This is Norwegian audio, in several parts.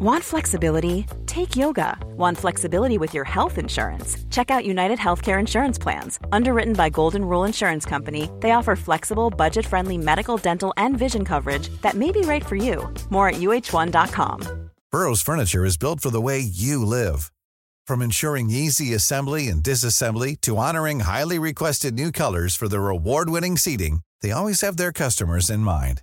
Want flexibility? Take yoga. Want flexibility with your health insurance? Check out United Healthcare Insurance Plans. Underwritten by Golden Rule Insurance Company, they offer flexible, budget friendly medical, dental, and vision coverage that may be right for you. More at uh1.com. Burrow's Furniture is built for the way you live. From ensuring easy assembly and disassembly to honoring highly requested new colors for their award winning seating, they always have their customers in mind.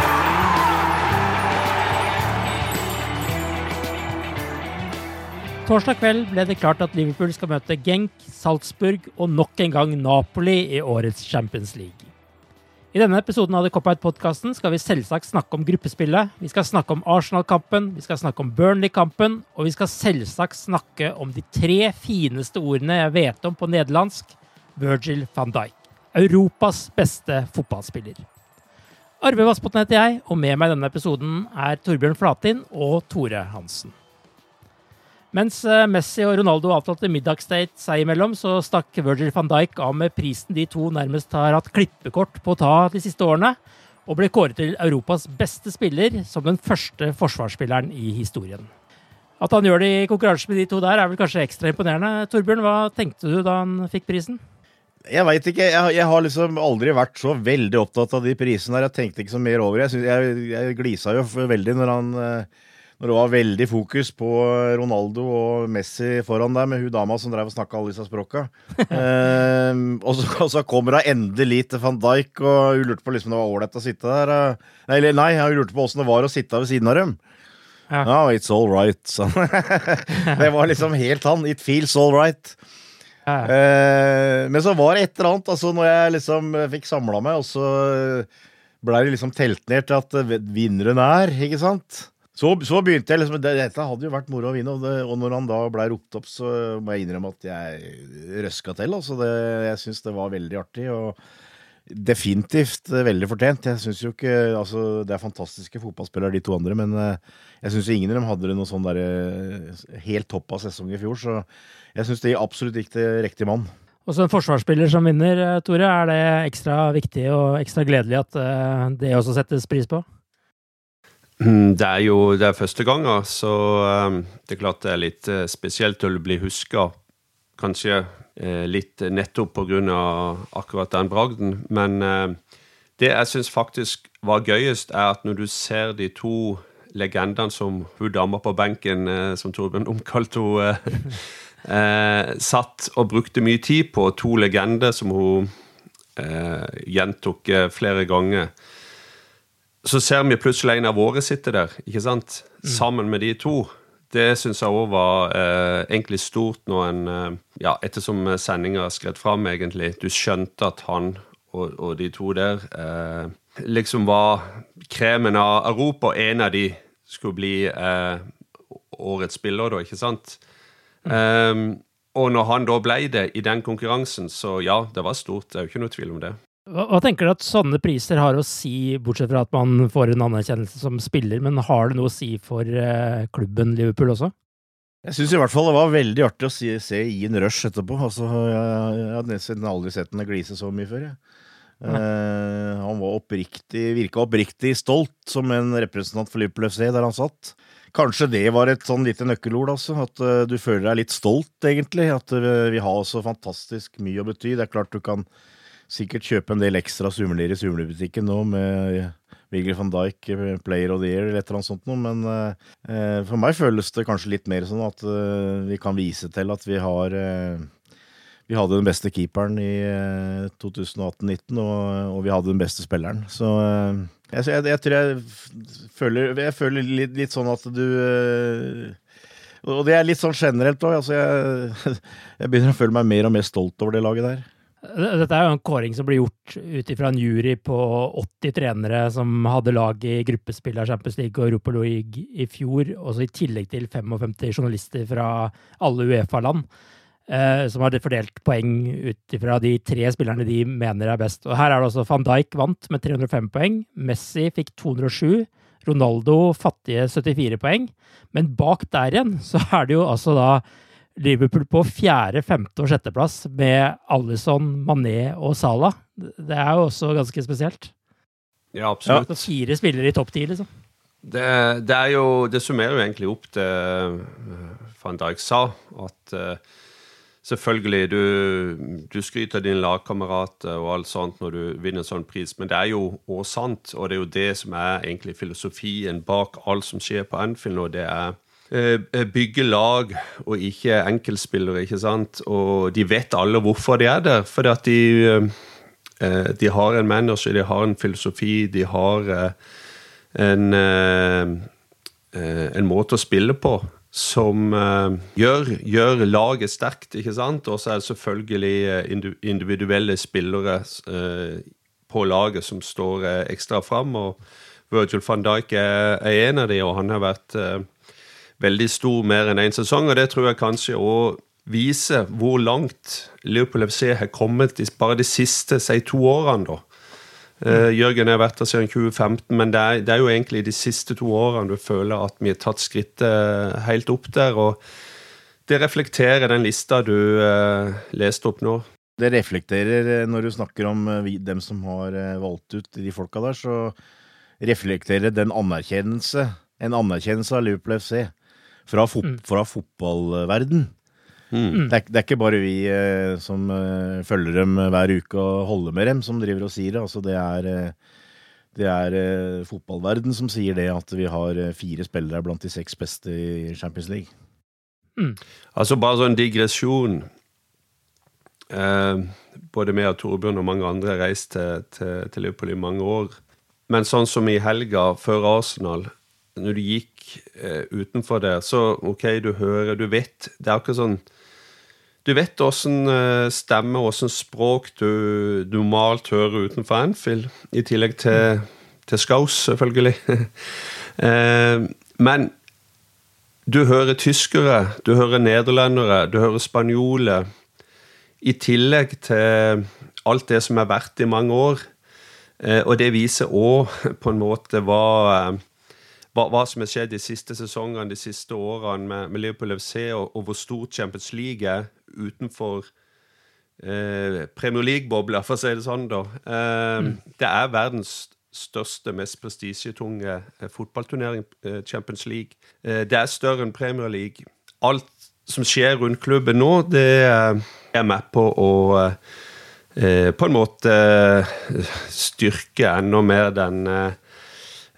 Torsdag kveld ble det klart at Liverpool skal møte Genk, Salzburg og nok en gang Napoli i årets Champions League. I denne episoden av The Cop-Out-podkasten skal vi selvsagt snakke om gruppespillet, vi skal snakke om Arsenal-kampen, vi skal snakke om Burnley-kampen, og vi skal selvsagt snakke om de tre fineste ordene jeg vet om på nederlandsk Virgil van Dijk. Europas beste fotballspiller. Arve Vassbotn heter jeg, og med meg i denne episoden er Torbjørn Flatin og Tore Hansen. Mens eh, Messi og Ronaldo avtalte middagsdate seg imellom, så stakk Virgil van Dijk av med prisen de to nærmest har hatt klippekort på å ta de siste årene, og ble kåret til Europas beste spiller som den første forsvarsspilleren i historien. At han gjør det i konkurranse med de to der, er vel kanskje ekstra imponerende. Torbjørn, hva tenkte du da han fikk prisen? Jeg veit ikke. Jeg, jeg, har liksom aldri vært så veldig opptatt av de prisene her. Jeg tenkte ikke så mer over det. Jeg, jeg, jeg glisa jo veldig når han eh, når det var veldig fokus på Ronaldo og Messi foran der, med hun dama som drev og snakka alle disse språka. eh, og, så, og, så, kommer hun endelig til van Dijk, og hun lurte på liksom det var ålreit å sitte der. Nei, eller nei, hun lurte på åssen det var å sitte ved siden av dem. Ja. No, it's all right, det var liksom helt han. It feels all right. Ja. Eh, men så var det et eller annet, altså når jeg liksom fikk samla meg, og så blei det liksom telt ned til at vinneren er, ikke sant? Så, så, begynte jeg liksom Dette hadde jo vært moro å vinne, og, det, og når han da blei ropt opp, så må jeg innrømme at jeg røska til. Altså det, jeg syns det var veldig artig, og definitivt veldig fortjent. Jeg synes jo ikke Altså, det er fantastiske fotballspillere, de to andre, men eh, jeg syns ingen av dem hadde det noe sånn derre eh, helt topp av sesong i fjor, så jeg syns de absolutt gikk til riktig mann. Og så en forsvarsspiller som vinner, eh, Tore. Er det ekstra viktig og ekstra gledelig at det også settes pris på? Mm, det er jo det er første gangen, så um, det er klart det er litt uh, spesielt å bli huska. Kanskje uh, litt nettopp pga. akkurat den bragden. Men uh, det jeg syns faktisk var gøyest, er at når du ser de to legendene som hun dama på benken, som Torbjørn omkalte henne, satt og brukte mye tid på, to legender som hun gjentok flere ganger så ser vi plutselig en av våre sitte der, ikke sant? Mm. Sammen med de to. Det syns jeg òg var eh, egentlig stort når en eh, Ja, ettersom sendinga skred fram, egentlig. Du skjønte at han og, og de to der eh, liksom var kremen av Europa. En av de skulle bli eh, årets spiller, da, ikke sant? Mm. Um, og når han da ble det i den konkurransen, så ja, det var stort. Det er jo ikke noe tvil om det. Hva, hva, tenker du at sånne priser har å si, bortsett fra at man får en anerkjennelse som spiller, men har det noe å si for eh, klubben Liverpool også? Jeg syns i hvert fall det var veldig artig å se, se Ian Rush etterpå. Altså, jeg, jeg hadde nesten aldri sett henne glise så mye før. Jeg. Uh, han var oppriktig, virka oppriktig stolt som en representant for Liverpool FC der han satt. Kanskje det var et sånn lite nøkkelord, altså. At uh, du føler deg litt stolt, egentlig. At uh, vi har så fantastisk mye å bety. Det er klart du kan sikkert kjøpe en del ekstra sumler i sumlebutikken nå med Virgil van Dijk eh, player of the year eller et eller annet sånt noe. Men eh, for meg føles det kanskje litt mer sånn at eh, vi kan vise til at vi har eh, vi hadde den beste keeperen i 2018-19, og, og, vi hadde den beste spilleren. Så jeg, jeg, jeg tror jeg føler, jeg føler litt, litt, sånn at du Og det er litt sånn generelt òg. Altså jeg begynner å føle meg mer og mer stolt over det laget der. Dette er jo en kåring som blir gjort ut ifra en jury på 80 trenere som hadde lag i gruppespill av Champions League og Europa League i fjor, også i tillegg til 55 journalister fra alle Uefa-land, eh, som har fordelt poeng ut ifra de tre spillerne de mener er best. Og her er det også van Dijk vant med 305 poeng, Messi fikk 207, Ronaldo fattige 74 poeng, men bak der igjen så er det jo altså da Liverpool på fjerde, femte og sjetteplass med Alison, Mané og Salah. Det er jo også ganske spesielt. Ja, absolutt. Ja. Fire spillere i topp ti, liksom. Det, det, er jo, det summerer jo egentlig opp det eh, van Dijk sa, at uh, selvfølgelig du, du skryter av dine lagkamerater og alt sånt når du vinner en sånn pris, men det er jo også sant, og det er jo det som er egentlig filosofien bak alt som skjer på Anfield nå. det er Eh, eh, bygge lag og ikke enkeltspillere, ikke sant. Og de vet alle hvorfor de er der. Fordi at de, eh, de har en manager, de har en filosofi, de har en, en måte å spille på som gjør, gjør laget sterkt, ikke sant. Og så er det selvfølgelig individuelle spillere på laget som står ekstra fram. Og Virgil van Dijk er en av de, og han har vært veldig stor mer enn én en sesong. Og det tror jeg kanskje òg viser hvor langt Liverpool FC har kommet bare de siste si, to årene. da. Uh, Jørgen har vært der siden 2015, men det er, det er, jo egentlig de siste to årene du føler at vi har tatt skrittet helt opp der. og Det reflekterer den lista du uh, leste opp nå. Det reflekterer, eh, når du snakker om dem som har valgt ut de folka der, så reflekterer den anerkjennelse, en anerkjennelse av Liverpool FC fra, fot mm. fra fotballverden. Mm. Det, er, det, er, ikke bare vi eh, som eh, følger dem hver uke og holder med dem, som driver og sier det. Altså, det er, eh, det er eh, fotballverden som sier det, at vi har eh, fire spillere blant de seks beste i Champions League. Mm. Altså bare sånn digresjon. Eh, både meg og Torbjørn og mange andre har reist til, til, til Liverpool i mange år. Men sånn som i helga før Arsenal når du gikk eh, utenfor der, så OK, du hører Du vet Det er akkurat sånn Du vet åssen eh, stemme, åssen språk du normalt hører utenfor Anfield, i tillegg til, til Skaus, selvfølgelig. eh, men du hører tyskere, du hører nederlendere, du hører spanjoler. I tillegg til alt det som er verdt i mange år. Eh, og det viser òg på en måte hva eh, hva, hva, som har skjedd de siste sesongene, de siste årene med, med Liverpool FC, og, og, hvor stort Champions League er utenfor eh, Premier League-bobla, for å si det sånn. da. Eh, mm. Det er verdens største, mest prestisjetunge eh, fotballturnering, eh, Champions League. Eh, det er større enn Premier League. Alt som skjer rundt klubben nå, det er med på å på en måte styrke enda mer den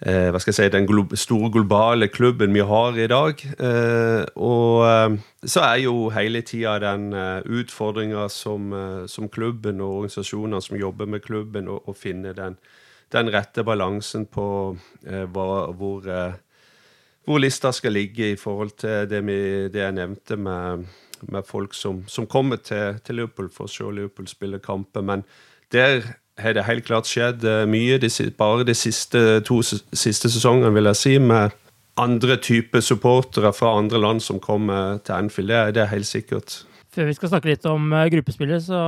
hva skal jeg si, den glo store globale klubben vi har i dag. Eh, og eh, så er jo hele tida den eh, utfordringa som, eh, som, klubben og organisasjonene som jobber med klubben, å finne den, den, rette balansen på eh, hva, hvor, hvor, lista skal ligge i forhold til det, vi, det jeg nevnte med, med folk som, som kommer til, til, Liverpool for å se Liverpool spille kamper. Men der har det helt klart skjedd eh, mye de, bare de siste to siste sesongene, vil jeg si, med andre typer supportere fra andre land som kommer til Anfield. Det, det er helt sikkert. Før vi skal snakke litt om uh, gruppespillet, så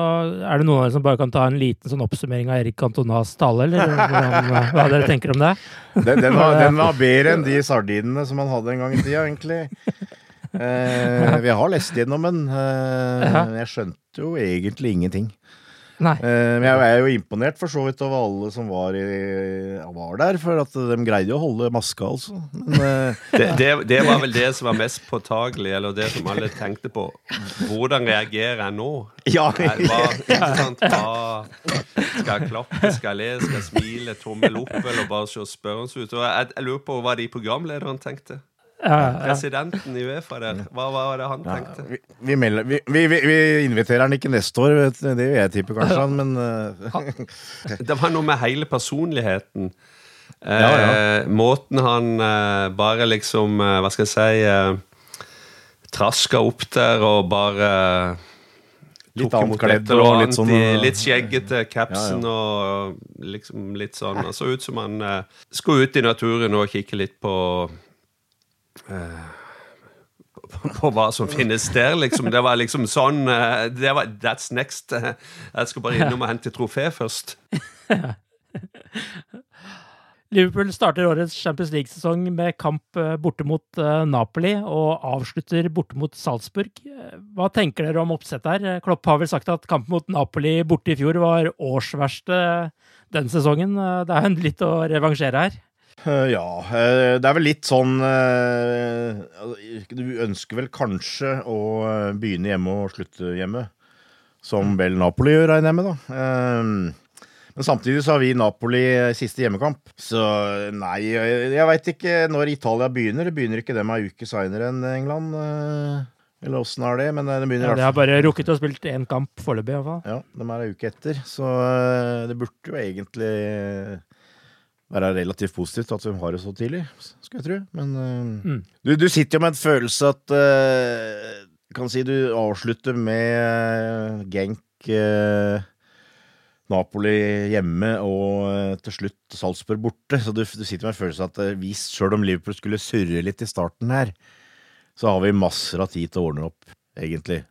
er det noen av dere som bare kan ta en liten sånn oppsummering av Erik Antonas tale, eller hvordan, eh, hva dere tenker om det? Den, den, var, den var bedre enn de sardinene som han hadde en gang i tida, egentlig. Eh, vi har lest gjennom den. Eh, jeg skjønte jo egentlig ingenting. Nei. Eh, Men jeg er jo imponert for så vidt over alle som var, i, var der, for at de greide å holde maska, altså. Men, eh, Det, det, det var vel det som var mest påtagelig, eller det som alle tenkte på. Hvordan reagerer jeg nå? ja, hva, ikke sant? Hva, skal jeg klappe, skal jeg le, skal jeg smile, tommel opp, eller bare se spørrende ut? Og jeg, jeg lurer på hva de programlederne tenkte. Ja, ja. Presidenten i Uefa der, hva var det han tenkte? vi, vi, melder, vi, vi, vi, vi inviterer han ikke neste år, vet du. det vil jeg tippe kanskje, han, men eh, Det var noe med hele personligheten. Ja, Ja, Måten han eh, bare liksom eh, Hva skal jeg si eh, Traska opp der og bare Litt imot avkledd og litt sånn, eh, Litt skjeggete capsen og liksom litt sånn. Han så ut som han eh, skulle ut i naturen og kikke litt på eh, på, på hva som finnes der, liksom. Det var liksom sånn eh, det var, That's next. Jeg skal bare innom og hente trofé først. Liverpool starter årets Champions League-sesong med kamp eh, borte mot eh, Napoli og avslutter borte mot Salzburg. Eh, Hva tenker dere om oppsettet her? Eh, Klopp har vel sagt at kampen mot Napoli borte i fjor var årsverste den sesongen. Eh, Det er litt å revansjere her. Eh, Ja, eh, det er vel litt sånn eh, Du ønsker vel kanskje å begynne hjemme og slutte hjemme. Som vel Napoli gjør, regner jeg med, da. Men samtidig så har vi Napoli siste hjemmekamp. Så nei, jeg, veit ikke når Italia begynner. Det begynner ikke dem ei uke seinere enn England. Eller åssen er det? Men det begynner Ja, de har bare rukket å spille én kamp foreløpig, i hvert fall. ja, de er ei uke etter, så det burde jo egentlig være relativt positivt at hun har det så tidlig, skal jeg tro. Men uh, Mm. du, du sitter jo med en følelse at uh, Kan si du avslutter med uh, Genk Napoli hjemme og til slutt Salzburg borte. Så du, du sitter med en følelse at hvis sjøl om Liverpool skulle surre litt i starten her, så har vi masser av tid til å ordne opp, egentlig.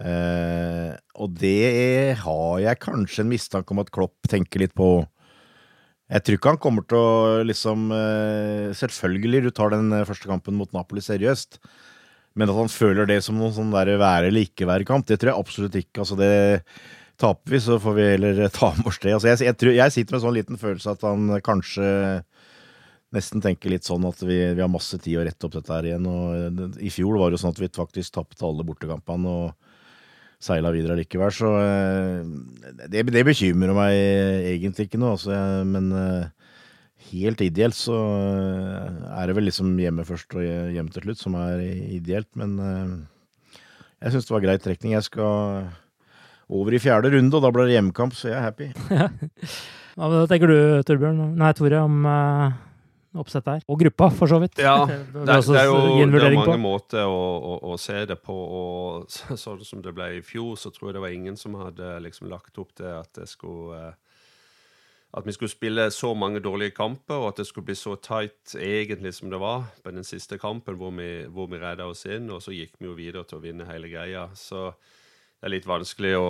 Eh, og det har jeg kanskje en mistanke om at Klopp tenker litt på. Jeg tror ikke han kommer til å liksom eh, Selvfølgelig, du tar den eh, første kampen mot Napoli seriøst. Men at han føler det som noen sånn der være eller ikke være-kamp, det tror jeg absolutt ikke. Altså det Taper vi, så får vi heller eh, ta med oss det. Altså jeg, jeg, tror, jeg sitter med en sånn liten følelse at han kanskje nesten tenker litt sånn at vi, vi har masse tid å rette opp dette her igjen. Og I fjor var det jo sånn at vi faktisk tapte alle bortekampene og seila videre likevel. Så eh, det, det bekymrer meg egentlig ikke noe. Altså, men eh, helt ideelt så eh, er det vel liksom hjemme først og hjem til slutt som er ideelt. Men jeg syns det var greit trekning. Jeg skal over i fjerde runde, og da blir det hjemmekamp, så jeg er happy. Hva tenker du, Torbjørn? Nei, Tore, om oppsettet her? Og gruppa, for så vidt. Ja, Det det, vil det er jo det er mange på. måter å, å, å se det på. Og så- sånn som det ble i fjor, så tror jeg det var ingen som hadde liksom lagt opp til at det skulle eh, At vi skulle spille så mange dårlige kamper, og at det skulle bli så tight egentlig som det var på den siste kampen, hvor vi, hvor vi redda oss inn, og så gikk vi jo videre til å vinne hele greia. Så det er litt vanskelig å,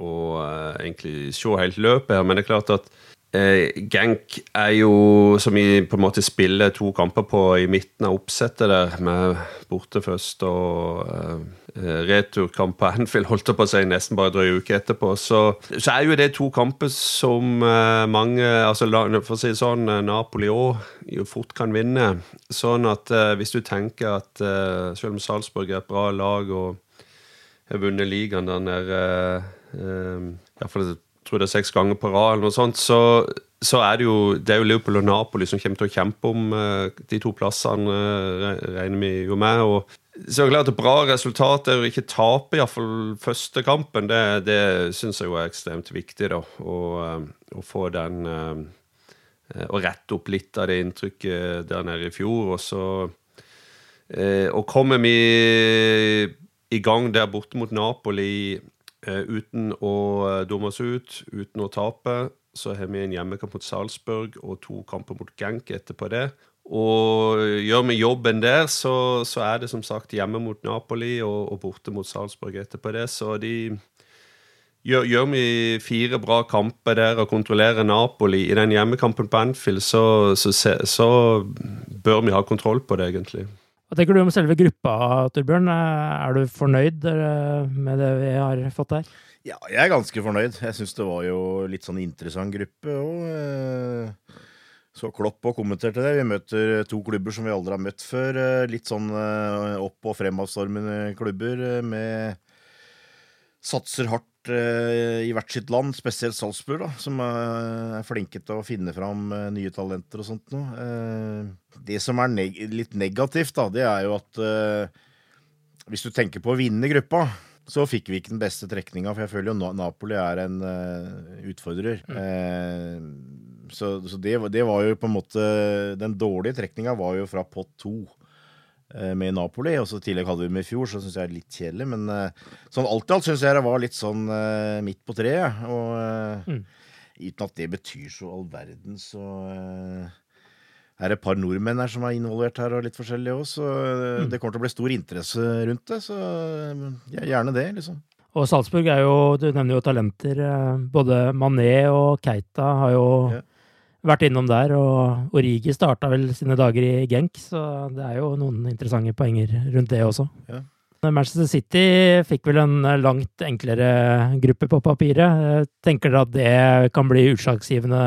å eh, egentlig se helt løpet her, men det er klart at Genk er jo som vi på en måte spiller to kamper på i midten av oppsettet der, med borte først og eh, returkamp på Anfield, holdt jeg på å si, nesten bare drøy uke etterpå. Så, så er jo det to kamper som eh, mange, altså for å si sånn, eh, Napoli òg jo fort kan vinne. Sånn at eh, hvis du tenker at eh, selv om Salzburg er et bra lag og har vunnet ligaen der nede eh, Iallfall jeg tror det er seks ganger på rad, eller noe sånt, så, så er det jo det er jo Liverpool og Napoli som kommer til å kjempe om eh, de to plassene, eh, regner vi jo med. og så klart et Bra resultat er å ikke tape iallfall første kampen. Det, det syns jeg jo er ekstremt viktig. da, Å, eh, å få den Å rette opp litt av det inntrykket der nede i fjor. Og så Og kommer vi i gang der borte mot Napoli uten å eh, dumme oss ut, uten å tape, så har vi en hjemmekamp mot Salzburg og to kamper mot Genk etterpå det. Og gjør vi jobben der, så, så er det som sagt hjemme mot Napoli og, og borte mot Salzburg etterpå det. Så de gjør, gjør vi fire bra kamper der og kontrollerer Napoli i den hjemmekampen på Anfield, så, så, så bør vi ha kontroll på det, egentlig. Hva tenker du om selve gruppa, Torbjørn? Er du fornøyd eh, med det vi har fått der? Ja, jeg er ganske fornøyd. Jeg syns det var jo litt sånn interessant gruppe òg. Så Klopp og kommenterte det. Vi møter to klubber som vi aldri har møtt før. Eh, litt sånn eh, opp- og fremadstormende klubber eh, med Satser hardt i hvert sitt land, spesielt Salzburg, da, som er flinke til å finne fram nye talenter og sånt noe. Det som er neg litt negativt, da, det er jo at hvis du tenker på å vinne gruppa så fikk vi ikke den beste trekninga, for jeg føler jo Napoli er en utfordrer. Mm. Eh, så, så det, det, var jo på en måte Den dårlige trekninga var jo fra pott to uh, med Napoli. Og så tidligere hadde vi med i fjor, så syns jeg det er litt kjedelig. Men sånn alt i alt syns jeg det var litt sånn midt på treet. Og mm. uten at det betyr så all verden, så er det et par nordmenn her som er involvert her, og litt forskjellig òg. Så mm. det kommer til å bli stor interesse rundt det. Så ja, gjerne det, liksom. Og Salzburg er jo Du nevner jo talenter. Eh, både Mané og Keita har jo ja. Vært innom der. Og Origi starta vel sine dager i Genk, så det er jo noen interessante poenger rundt det også. Ja. Manchester City fikk vel en langt enklere gruppe på papiret. Tenker dere at det kan bli utslagsgivende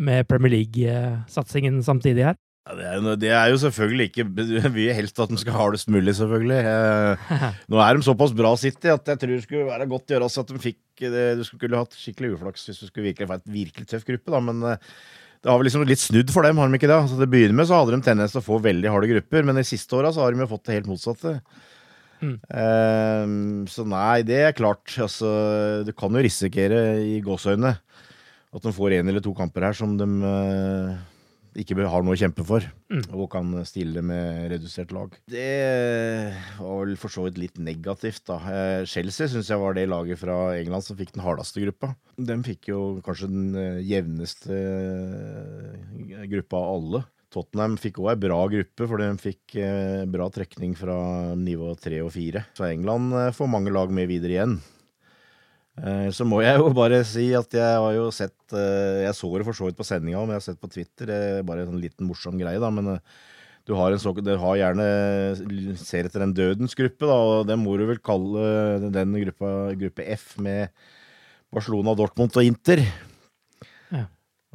med Premier League-satsingen samtidig her? Ja, det, er jo, det, er jo, selvfølgelig ikke Vi vil helst at de skal ha det mulig, selvfølgelig. Eh, nå er de såpass bra City at jeg tror det skulle være godt å gjøre oss at de fikk det, Du skulle hatt skikkelig uflaks hvis du skulle virkelig få et virkelig tøff gruppe, da, men eh, det har vel liksom litt snudd for dem, har de ikke det? Altså, det begynner med så hadde de tendens til å få veldig harde grupper, men de siste åra har de jo fått det helt motsatte. Mm. Um, så nei, det er klart. Altså, du kan jo risikere i gåseøynene at de får én eller to kamper her som de uh, ikke har noe å kjempe for, mm. og kan stille med redusert lag. Det var vel for så vidt litt negativt, da. Uh, Chelsea syns jeg var det laget fra England som fikk den hardeste gruppa. De fikk jo kanskje den uh, jevneste gruppa av alle. Tottenham fikk òg ei bra gruppe, for de fikk bra trekning fra nivå tre og fire. Så England får mange lag med videre igjen. Eh, så må jeg jo bare si at jeg har jo sett eh, Jeg så det for så vidt på sendinga, men jeg har sett på Twitter. Bare en liten morsom greie, da. Men eh, du har, så, du har gjerne ser etter en dødens gruppe, da, og det må du vel kalle den gruppa, gruppe F med Barcelona, Dortmund og Inter.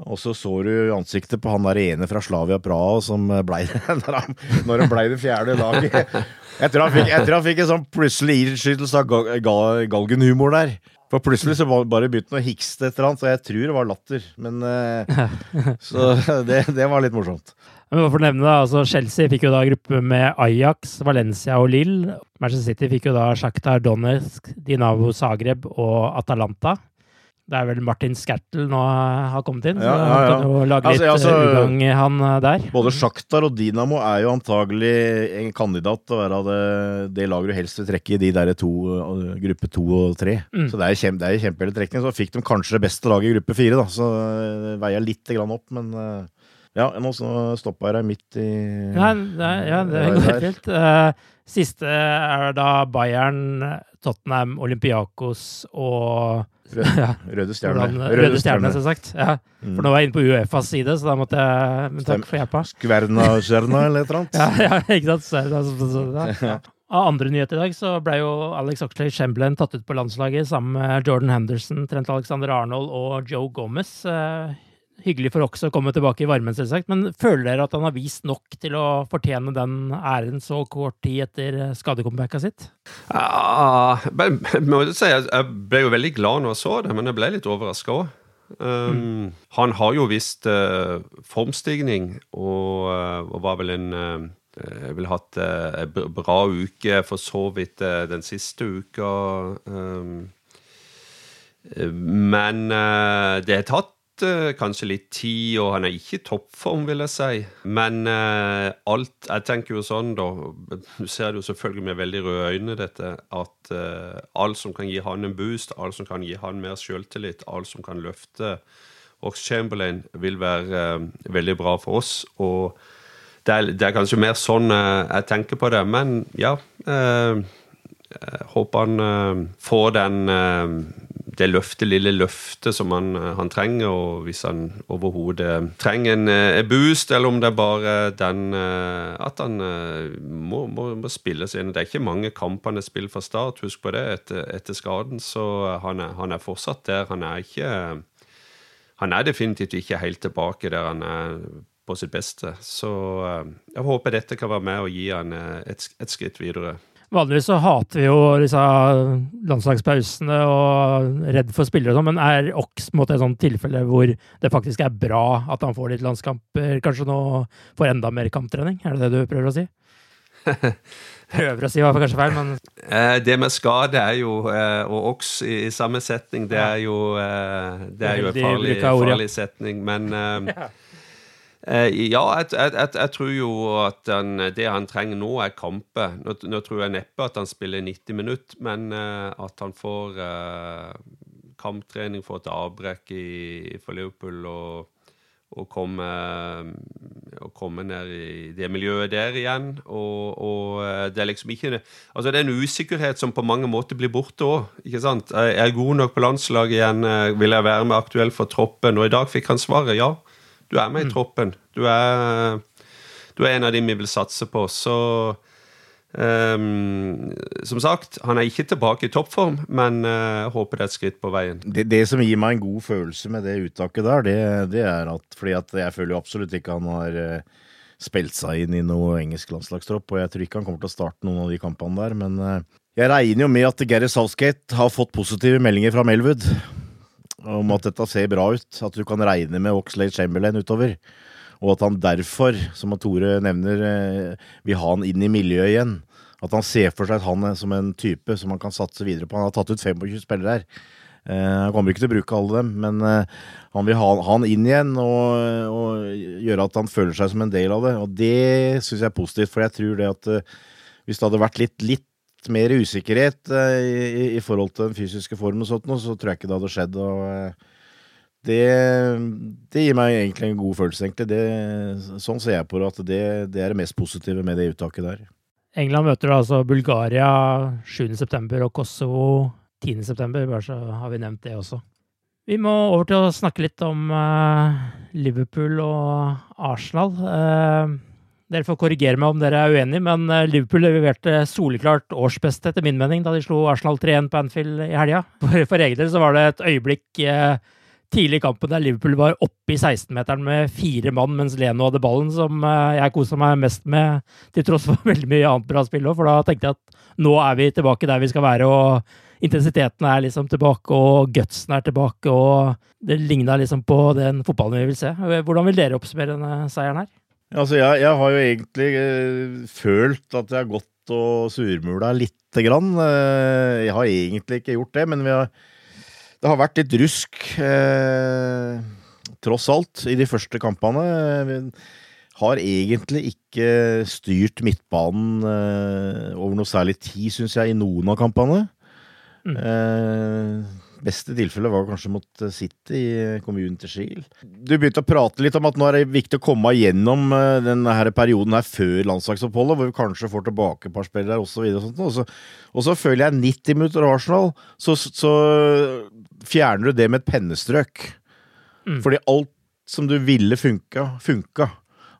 Og så så du ansiktet på han der ene fra Slavia Praha som blei når han, når han blei det fjerde laget. Etter han fikk, tror han fikk en sånn plutselig innskytelse av galgenhumor der. For plutselig så bare begynte han å hikste et eller annet, så jeg tror det var latter. Men uh, Så det, det, var litt morsomt. Men for å nevne det, altså Chelsea fikk jo da gruppe med Ajax, Valencia og Lill. Manchester City fikk jo da Shakhtar Donetsk, Dinavo Zagreb og Atalanta. Det er vel Martin Skertel nå har kommet inn, så ja, ja, ja. han kan jo lage altså, litt altså, altså, ugagn han eh, der. Både Sjaktar og Dinamo er jo antagelig en kandidat til å være det, det laget du helst vil trekke i de der to, eh, gruppe to og tre. Mm. Så det er, kjempe, det er kjempehelig trekning. Så fikk de kanskje det beste laget i gruppe fire, da. Så det veier litt grann opp, men ja, nå stoppa jeg deg midt i Nei, det, ja, det går helt. Siste er da Bayern, Tottenham, Olympiakos og Røde, røde stjerne. Røde, stjerne, selvsagt. Ja. Mm. For nå var jeg inne på Uefas side, så da måtte jeg Men takk for hjelpa. Skverna stjerna eller et eller annet? ja, ja, ikke sant. Ja. Av andre nyheter i dag så ble jo Alex Oxley Chamberlain tatt ut på landslaget sammen med Jordan Henderson, Trent Alexander Arnold og Joe Gomez. Eh, hyggelig for Ox å komme tilbake i varmen, selvsagt. Men føler dere at han har vist nok til å fortjene den æren så kort tid etter skadecomebacket sitt? Ja, jeg, si, jeg ble jo veldig glad når jeg så det, men jeg ble litt overraska òg. Um, mm. Han har jo visst uh, formstigning, og, uh, og, var vel en uh, Jeg ville hatt en bra uke, for så vidt den siste uka. Um, men det er tatt uh, kanskje litt tid, og han er ikke i toppform, vil jeg si. Men uh, alt Jeg tenker jo sånn, da Du ser det jo selvfølgelig med veldig røde øyne, dette, at uh, alt som kan gi han en boost, alt som kan gi han mer selvtillit, alt som kan løfte Ox Chamberlain, vil være veldig bra for oss. og det er, det er, kanskje mer sånn jeg tenker på det. Men ja, jeg håper han får den det løftet, lille løftet som han, han trenger, og hvis han overhodet trenger en, en boost, eller om det er bare den at han må, må, må spille seg inn. Det er ikke mange kampene han spilt fra start, husk på det, etter, etter skaden, så han er, han er fortsatt der. Han er ikke han er definitivt ikke helt tilbake der han er på sitt beste. Så jeg håper dette kan være med og gi han et, et skritt videre. Vanligvis så hater vi jo disse landslagspausene og redd for spillere og sånn, men er Ox mot et sånt tilfelle hvor det faktisk er bra at han får litt landskamper, kanskje nå får enda mer kamptrening? Er det det du prøver å si? prøver å si var kanskje feil, men eh, Det med skade er jo, eh, og Ox i, i, samme setning, det er jo, eh, det er jo en farlig, farlig setning, men ja. Eh, ja, jeg, jeg, jeg, tror jo at han, det han trenger nå, er kamper. Nå, nå, tror jeg neppe at han spiller 90 minutter, men uh, at han får uh, kamptrening, får et avbrekk i, for Liverpool og, og kommer komme ned i det miljøet der igjen. Og, og, det er liksom ikke Altså, det er en usikkerhet som på mange måter blir borte òg, ikke sant? Jeg er god nok på landslaget igjen, vil jeg være med aktuell for troppen? Og i dag fikk han svaret ja. Du er med i mm. troppen. Du er, du er, en av de vi vil satse på. Så um, som sagt, han er ikke tilbake i toppform, men uh, håper det er et skritt på veien. Det, det, som gir meg en god følelse med det uttaket der, det, det er at fordi at jeg føler jo absolutt ikke han har uh, spilt seg inn i noe engelsk landslagstropp, og jeg tror ikke han kommer til å starte noen av de kampene der, men uh, jeg regner jo med at Gary Southgate har fått positive meldinger fra Melwood om at dette ser bra ut. At du kan regne med Oxlade Chamberlain utover. Og at han derfor, som Tore nevner, eh, vil ha han inn i miljøet igjen. At han ser for seg at han er som en type som han kan satse videre på. Han har tatt ut 25 spillere her. Eh, han kommer ikke til å bruke alle dem, men eh, han vil ha han inn igjen og, og, gjøre at han føler seg som en del av det. Og det syns jeg er positivt, for jeg tror det at hvis det hadde vært litt, litt mer usikkerhet eh, i, i, forhold til den fysiske formen, og sånt, så tror jeg ikke det hadde skjedd. og eh, det, det, gir meg egentlig en god følelse, egentlig. Det, sånn ser jeg på det, at det, er det mest positive med det uttaket der. England møter altså Bulgaria 7.9. og Kosovo 10.9., bare så har vi nevnt det også. Vi må over til å snakke litt om uh, Liverpool og Arsenal. Uh, dere får korrigere meg om dere er uenige, men eh, Liverpool leverte soleklart årsbeste, etter min mening, da de slo Arsenal 3-1 på Anfield i helga. For, for egen del så var det et øyeblikk eh, tidlig i kampen der Liverpool var oppe i 16-meteren med fire mann mens Leno hadde ballen, som eh, jeg kosa meg mest med, til tross for veldig mye annet bra spill òg. For da tenkte jeg at nå er vi tilbake der vi skal være, og intensiteten er liksom tilbake, og gutsen er tilbake, og det ligna liksom på den fotballen vi vil se. Hvordan vil dere oppsummere denne seieren her? Altså, jeg, jeg, har jo egentlig eh, følt at jeg har gått og surmula lite grann. Eh, jeg har egentlig ikke gjort det, men har, det har vært litt rusk, eh, tross alt, i de første kampene. Vi har egentlig ikke styrt midtbanen eh, over noe særlig tid, syns jeg, i noen av kampene. Mm. Eh, beste tilfellet var kanskje mot eh, City i kommunen til Skiel. Du begynte å prate litt om at nå er det viktig å komme gjennom eh, denne perioden her før landslagsoppholdet, hvor vi kanskje får tilbake et par spillere osv. Og, og, så, og så føler jeg 90 minutter Arsenal, så, så, fjerner du det med et pennestrøk. Mm. Fordi alt som du ville funka, funka.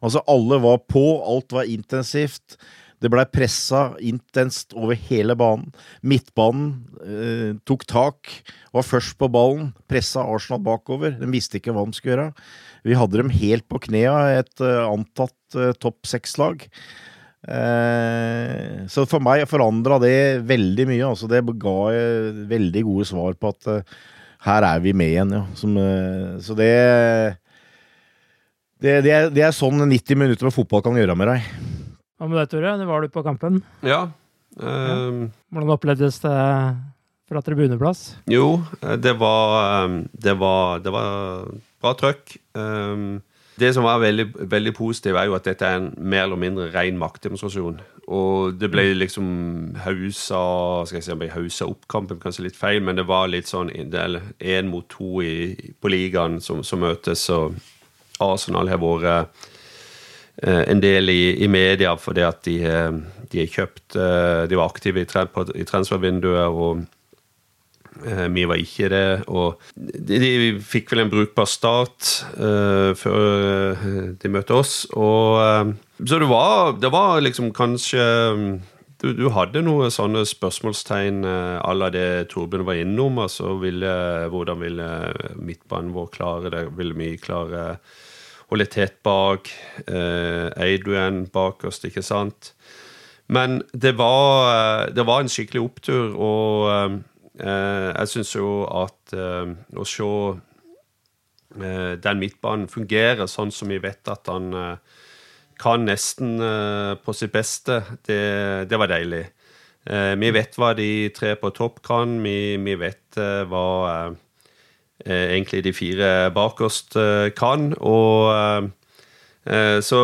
Altså, alle var på, alt var intensivt. Det blei pressa intenst over hele banen. Midtbanen eh, tok tak, var først på ballen, pressa Arsenal bakover. De visste ikke hva de skulle gjøre. Vi hadde dem helt på knea, et eh, antatt eh, topp seks-lag. Eh, så for meg forandra det veldig mye. Altså det ga veldig gode svar på at uh, her er vi med igjen, ja. Som, så det det, det, er, det er sånn 90 minutter med fotball kan gjøre med deg. Hva med deg, Tore? Det var du på kampen? Ja. Um. Hvordan opplevdes det fra tribuneplass? Jo, det var, ehm, det var, det var bra trøkk. Um, det som var veldig, veldig positivt, er jo at dette er en mer eller mindre ren maktdemonstrasjon. Og det ble liksom hausa skal jeg si, ble hausa opp kampen, kanskje litt feil, men det var litt sånn én mot to i, på ligaen som, som møtes. og Arsenal har vært Eh, en del i, i media fordi at de, eh, de kjøpt eh, De var aktive i, i transfervinduet og Eh, vi var ikke det, og de, de fikk vel en brukbar start uh, før de møtte oss. Og, uh, så det var, det var liksom kanskje du, du, hadde noen sånne spørsmålstegn à la det Torbjørn var innom. altså ville, Hvordan ville midtbanen vår klare det? Ville vi klare holde tett bak? Uh, Adrian oss, ikke sant? Men det var, det var en skikkelig opptur, og Eh, jeg syns jo at eh, å se eh, den midtbanen fungere sånn som vi vet at han kan nesten på sitt beste, det, det var deilig. Vi vet hva de tre på topp kan. Vi, vi vet hva egentlig de fire bakerst kan. Og så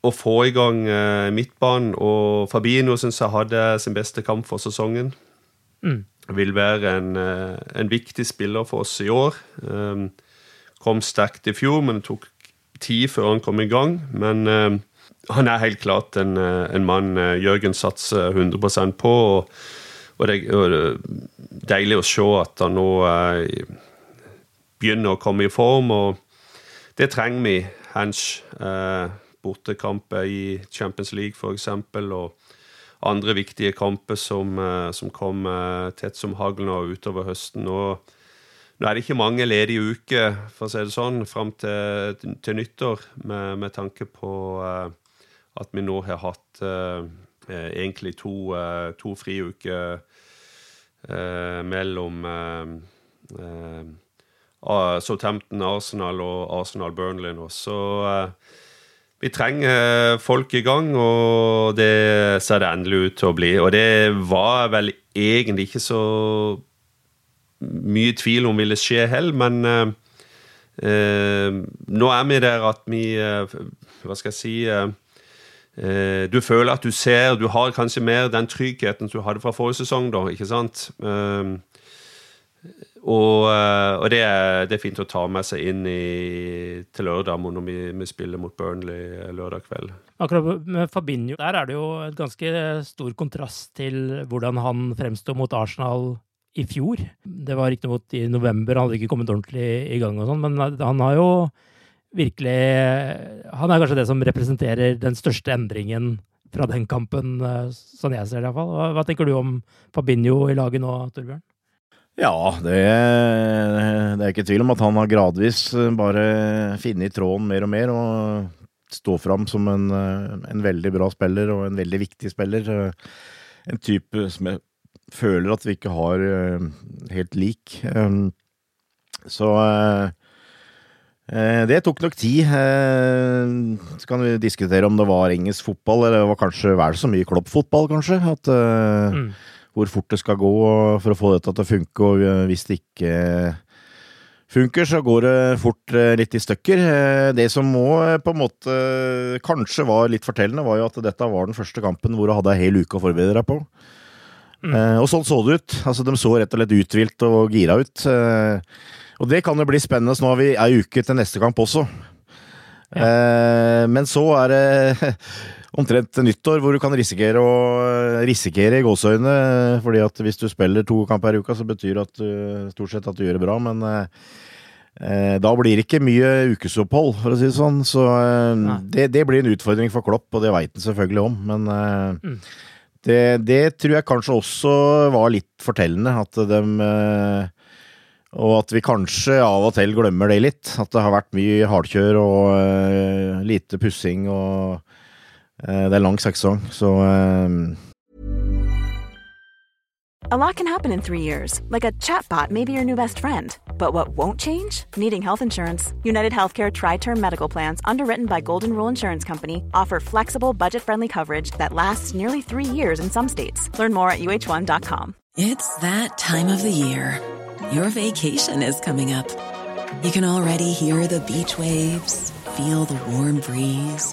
å få i gang midtbanen Og Fabino syns jeg hadde sin beste kamp for sesongen. Mm vil være en, eh, en, viktig spiller for oss i år. Kom sterkt i fjor, men det tok tid før han kom i gang. Men han er helt klart en, eh, en mann Jørgen satser 100% på. Og, og, det, er deilig å se at han nå begynner å komme i form, og det trenger vi. Hans eh, bortekamper i Champions League, f.eks. Og andre viktige kamper som, eh, som kom tett som hagl nå utover høsten. Og nå er det ikke mange ledige uker for å si det sånn, fram til, til nyttår, med, med, tanke på uh, at vi nå har hatt uh, egentlig to, uh, to friuker mellom Southampton, Arsenal og Arsenal Burnley nå. Så vi trenger folk i gang, og det ser det endelig ut til å bli. Og det var vel egentlig ikke så mye tvil om ville skje heller, men eh, eh, nå er vi der at vi eh, Hva skal jeg si eh, eh, Du føler at du ser Du har kanskje mer den tryggheten du hadde fra forrige sesong, da, ikke sant? Eh, og, eh, og det, er, det, er, fint å ta med seg inn i, til lørdag når vi, vi, spiller mot Burnley eh, lørdag kveld. Akkurat med Fabinho, der er det jo et ganske stor kontrast til hvordan han fremsto mot Arsenal i fjor. Det var riktignok i november, han hadde ikke kommet ordentlig i gang, og sånn, men han har jo virkelig Han er kanskje det som representerer den største endringen fra den kampen, eh, sånn jeg ser det iallfall. Hva, hva tenker du om Fabinho i laget nå, Torbjørn? Ja, det, det, er ikke tvil om at han har gradvis eh, bare funnet tråden mer og mer. Og stå fram som en, eh, en, veldig bra spiller og en veldig viktig spiller. Eh, en type som jeg føler at vi ikke har helt lik. Så det tok nok tid. Så kan vi diskutere om det var engelsk fotball, eller det var kanskje vel så mye kloppfotball, kanskje. At mm hvor fort det skal gå for å få dette til å funke, og eh, hvis det ikke funker, så går det fort eh, litt i stykker. Eh, det som må på en måte kanskje var litt fortellende, var jo at dette var den første kampen hvor du hadde ei hel uke å forberede deg på. Mm. Og sånn så det ut. Altså, de så rett og slett uthvilt og gira ut. Og det kan jo bli spennende. Så nå har vi ei uke til neste kamp også. Ja. Men så er det omtrent nyttår, hvor du kan risikere å risikere i gåseøynene. fordi at hvis du spiller to kamper i uka, så betyr det at du, stort sett at du gjør det bra. Men eh, da blir det ikke mye ukesopphold, for å si det sånn. Så eh, det, det, blir en utfordring for Klopp, og det veit han selvfølgelig om. Men eh, mm. det, det, tror jeg kanskje også var litt fortellende. At de eh, og at vi kanskje av og til glemmer det litt. At det har vært mye hardkjør og uh, lite pussing og Eh, det er lang sesong, så um... A lot can happen in three years, like a chatbot may be your new best friend. But what won't change? Needing health insurance. United Healthcare Tri Term Medical Plans, underwritten by Golden Rule Insurance Company, offer flexible, budget friendly coverage that lasts nearly three years in some states. Learn more at uh1.com. It's that time of the year. Your vacation is coming up. You can already hear the beach waves, feel the warm breeze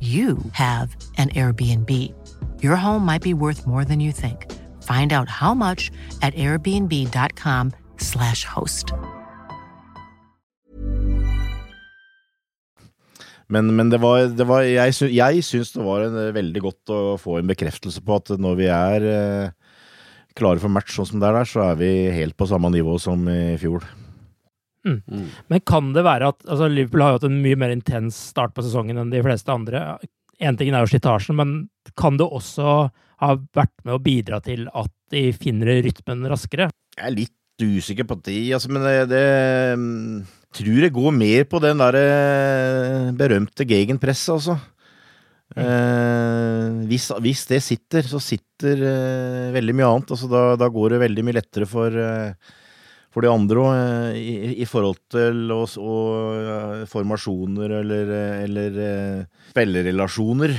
you have an Airbnb. Your home might be worth more than you think. Find out how much at airbnb.com/slash host. Men, men det var, det var jeg, sy jeg syns det var en, eh, veldig godt å få en bekreftelse på at når vi er eh, klare for match sånn som det er der, så er vi helt på samme nivå som i fjor. Mm. Men kan det være at altså Liverpool har jo hatt en mye mer intens start på sesongen enn de fleste andre. Én ting er jo slitasjen, men kan det også ha vært med å bidra til at de finner rytmen raskere? Jeg er litt usikker på det, altså, men det, det mm, tror jeg går mer på den der eh, berømte gegenpresset, altså. Eh, hvis, hvis, det sitter, så sitter eh, veldig mye annet. Altså, da, da, går det veldig mye lettere for, eh, for de andre òg, eh, i, i, forhold til oss og formasjoner eller, eller spillerrelasjoner.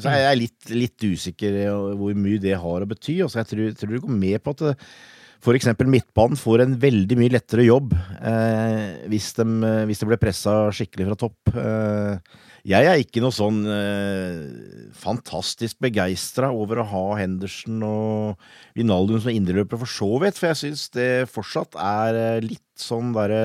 Så jeg er litt, litt usikker hvor mye det har å bety. Altså, jeg tror, tror det går med på at f.eks. midtbanen får en veldig mye lettere jobb eh, hvis, de, hvis de blir pressa skikkelig fra topp. Eh, jeg er ikke noe sånn eh, fantastisk begeistra over å ha Henderson og Vinaldum som indreløpere for så vidt, for jeg syns det fortsatt er eh, litt sånn derre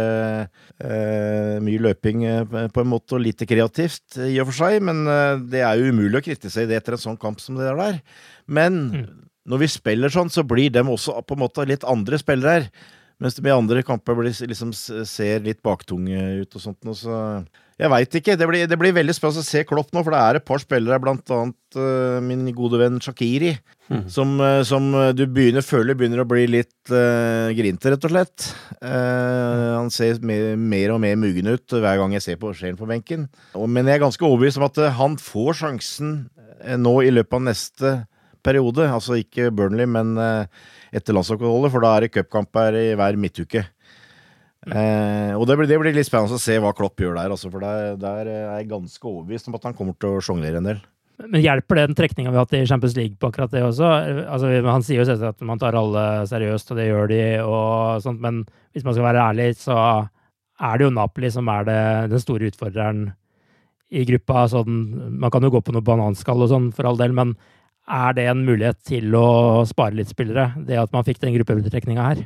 eh, Mye løping eh, på en måte, og lite kreativt i og for seg, men eh, det er jo umulig å kritisere det etter en sånn kamp som det der. Men mm når vi spiller sånn, så blir dem også på en måte litt andre spillere her. Mens de andre kamper blir, liksom, ser litt baktunge ut og sånt. Og så jeg veit ikke. Det blir, det blir, veldig spennende å se Klopp nå, for det er et par spillere, blant annet uh, min gode venn Shakiri, mm. som, uh, som, du begynner, føler begynner å bli litt uh, grinte, rett og slett. Uh, han ser mer, mer, og mer muggen ut hver gang jeg ser på Skien på benken. Og, men jeg er ganske overbevist om at han får sjansen nå i løpet av neste periode. Altså ikke Burnley, men eh, etter landslagsoppholdet, for da er det cupkamper i hver midtuke. Eh, og det blir, det blir, litt spennende å se hva Klopp gjør der, altså, for der, der, er jeg ganske overbevist om at han kommer til å sjonglere en del. Men hjelper det den trekninga vi har hatt i Champions League på akkurat det også? Altså, han sier jo selvsagt at man tar alle seriøst, og det gjør de, og sånt, men hvis man skal være ærlig, så er det jo Napoli som er det, den store utfordreren i gruppa. Sånn, man kan jo gå på noe bananskall og sånn, for all del, men er det en mulighet til å spare litt spillere, det at man fikk den gruppebetrekninga her?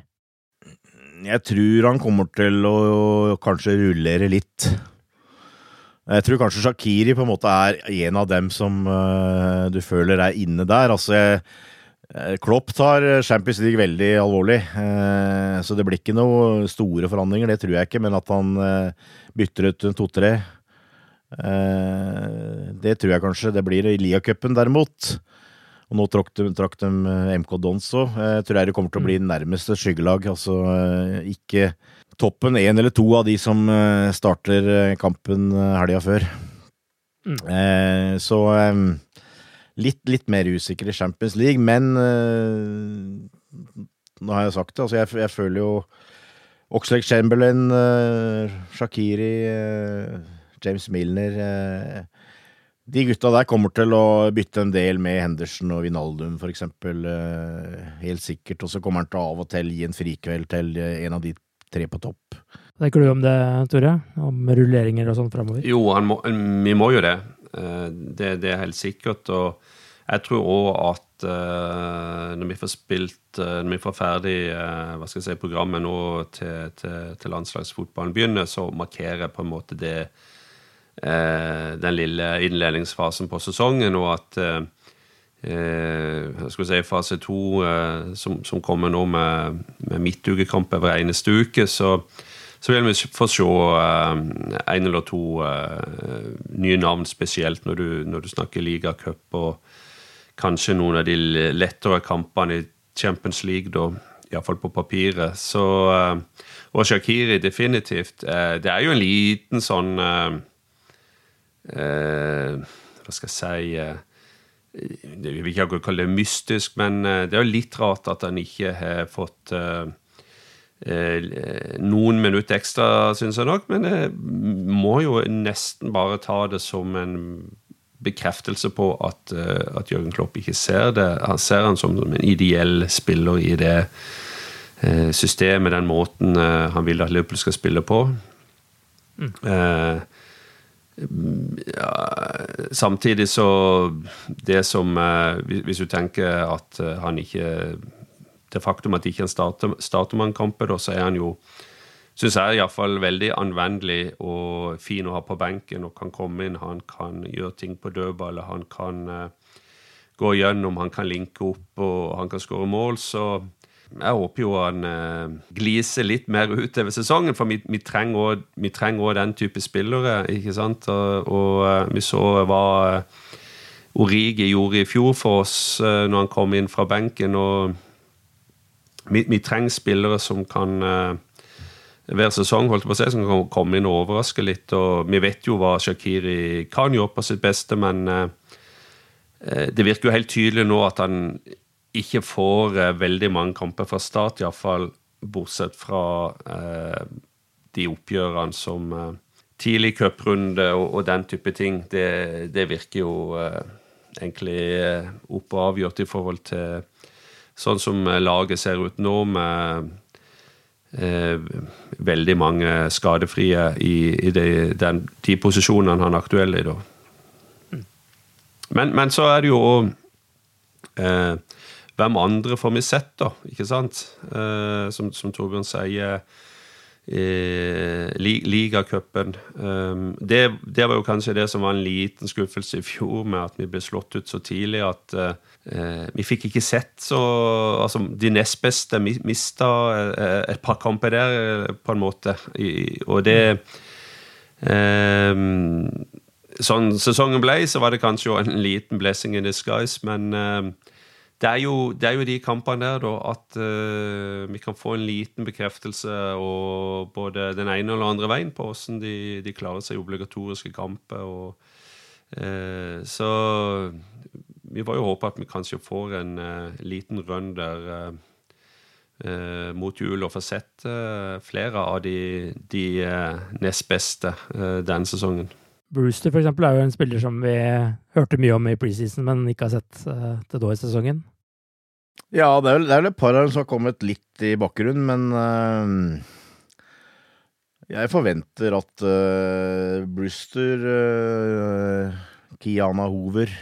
Jeg tror han kommer til å kanskje rullere litt. Jeg tror kanskje Shakiri på en måte er en av dem som uh, du føler er inne der. Altså, eh, Klopp tar Champions League veldig alvorlig, uh, så det blir ikke noe store forandringer, det tror jeg ikke. Men at han bytter ut to-tre, det tror jeg kanskje. Det blir i Lia-cupen, derimot. Og nå trakk de, trakk de eh, MK Dons òg. Jeg tror det kommer til å bli mm. nærmeste skyggelag. Altså eh, ikke toppen én eller to av de som eh, starter kampen helga før. Mm. Eh, så eh, litt, litt, mer usikker i Champions League, men eh, nå har jeg sagt det. Altså jeg, jeg føler jo Oxlade Chamberlain, Shakiri, James Milner De gutta der kommer til å bytte en del med Henderson og Vinaldum, for eksempel. eh, Helt sikkert. Og så kommer han til å av og til gi en frikveld til eh, en av de tre på topp. Tenker du om det, Tore? Om rulleringer og sånn framover? Jo, han må, vi må jo det. Eh, Det, det er helt sikkert. Og jeg tror òg at når vi får spilt Når vi får ferdig hva skal jeg si, programmet nå til, til, til landslagsfotballen begynner, så markerer på en måte det den lille innledningsfasen på sesongen, og at eh, eh, si fase to, eh, som, som kommer nå med, med midtukekamper hver eneste uke, så, så vil vi få se eh, en eller to eh, nye navn, spesielt når du, når du snakker ligacup, og kanskje noen av de lettere kampene i Champions League, da, iallfall på papiret. Så, eh, og Shakiri, definitivt. Eh, det er jo en liten sånn eh, eh, Hva skal jeg si eh, Jeg vil ikke kalle det mystisk, men eh, det er jo litt rart at han ikke har fått eh, eh, noen minutter ekstra, syns jeg nok. Men jeg må jo nesten bare ta det som en bekreftelse på at, eh, at Jørgen Klopp ikke ser det. Han ser han som, en ideell spiller i det eh, systemet, den måten eh, han vil at Liverpool skal spille på. Eh, ja, samtidig så Det som eh, hvis- du tenker at eh, han ikke Det faktum at ikke han starter, starter man så er han jo Syns jeg iallfall veldig anvendelig og fin å ha på benken og kan komme inn. Han kan gjøre ting på dødballet, han kan eh, gå gjennom, han kan linke opp og han kan skåre mål. Så jeg håper jo han eh, gliser litt mer utover sesongen, for vi, vi trenger òg den type spillere. ikke sant? Og, og eh, vi så hva eh, Origi gjorde i fjor for oss eh, når han kom inn fra benken. og vi, vi trenger spillere som kan hver sesong holdt på å si, som kan komme inn og overraske litt. og Vi vet jo hva Shakiri kan gjøre på sitt beste, men det virker jo helt tydelig nå at han ikke får eh, veldig mange kamper fra start, iallfall bortsett fra eh, de oppgjørene som eh, tidlig cuprunde og, og den type ting. Det, det virker jo eh, egentlig eh, opp og avgjort i forhold til sånn som eh, laget ser ut nå, med eh, veldig mange skadefrie i, i de, den, de posisjonene han er aktuell i, da. Men, men så er det jo eh, Hvem andre får vi sett, da? Ikke sant? Eh, som, som Torbjørn sier, eh, li, ligacupen. Eh, det, det var jo kanskje det som var en liten skuffelse i fjor, med at vi ble slått ut så tidlig at eh, vi fikk ikke sett så Altså, de nest beste mi- mista eh, et par kamper der, eh, på en måte. Og det Sånn sesongen ble, så var det kanskje en liten blessing in disguise, men det er, jo, det er jo de kampene der, da, at uh, vi kan få en liten bekreftelse og både den ene eller andre veien på hvordan de, de klarer seg i obligatoriske kamper. Og, eh, så vi var jo håpa at vi kanskje får en uh, liten run der mot jul og får sett flere av de, de nest beste denne sesongen. Brewster for eksempel, er jo en spiller som vi hørte mye om i preseason, men ikke har sett uh, til da i sesongen. Ja, det er, vel, det er vel et par av dem som har kommet litt i bakgrunnen, men uh, jeg forventer at uh, Brewster, uh, Kiana Hoover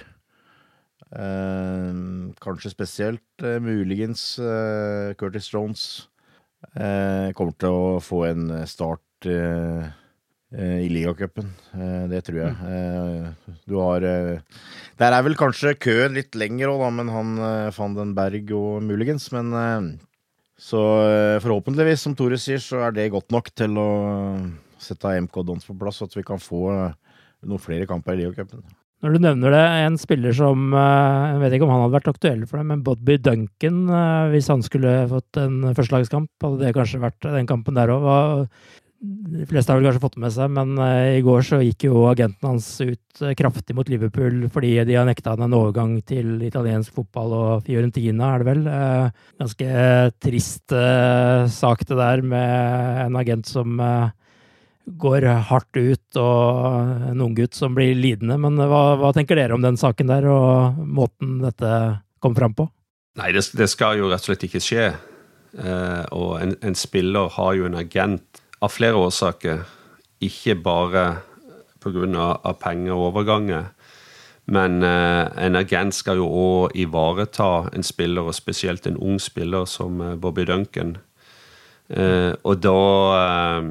Kanskje spesielt, muligens Curtis Jones kommer til å få en start øh, i ligacupen. Øh, det tror jeg. Eh, du har der er vel kanskje køen litt lenger òg, da, men han fant en Berg og muligens. Men eh, så eh, forhåpentligvis, som Tore sier, så er det godt nok til å sette MK Dons på plass, så at vi kan få eh, noen flere kamper i Leo-cupen. Når du nevner det, en spiller som eh, Jeg vet ikke om han hadde vært aktuell for det, men Bodby Duncan, eh, hvis han skulle fått en førstelagskamp, hadde det kanskje vært den kampen der òg. De fleste har vel kanskje fått med seg, men eh, i går så gikk jo agenten hans ut eh, kraftig mot Liverpool fordi de har nekta han en overgang til italiensk fotball og Fiorentina, er det vel. Eh, Ganske trist sak det der med en agent som går hardt ut, og en unggutt som blir lidende. Men hva, hva, tenker dere om den saken der, og måten dette kom fram på? Nei, det, det skal jo rett og slett ikke skje. Og en, en, spiller har jo en agent av flere årsaker. Ikke bare pga. penger og overganger. Men eh, en agent skal jo òg ivareta en spiller, og spesielt en ung spiller som eh, Bobby Duncan. Eh, og da,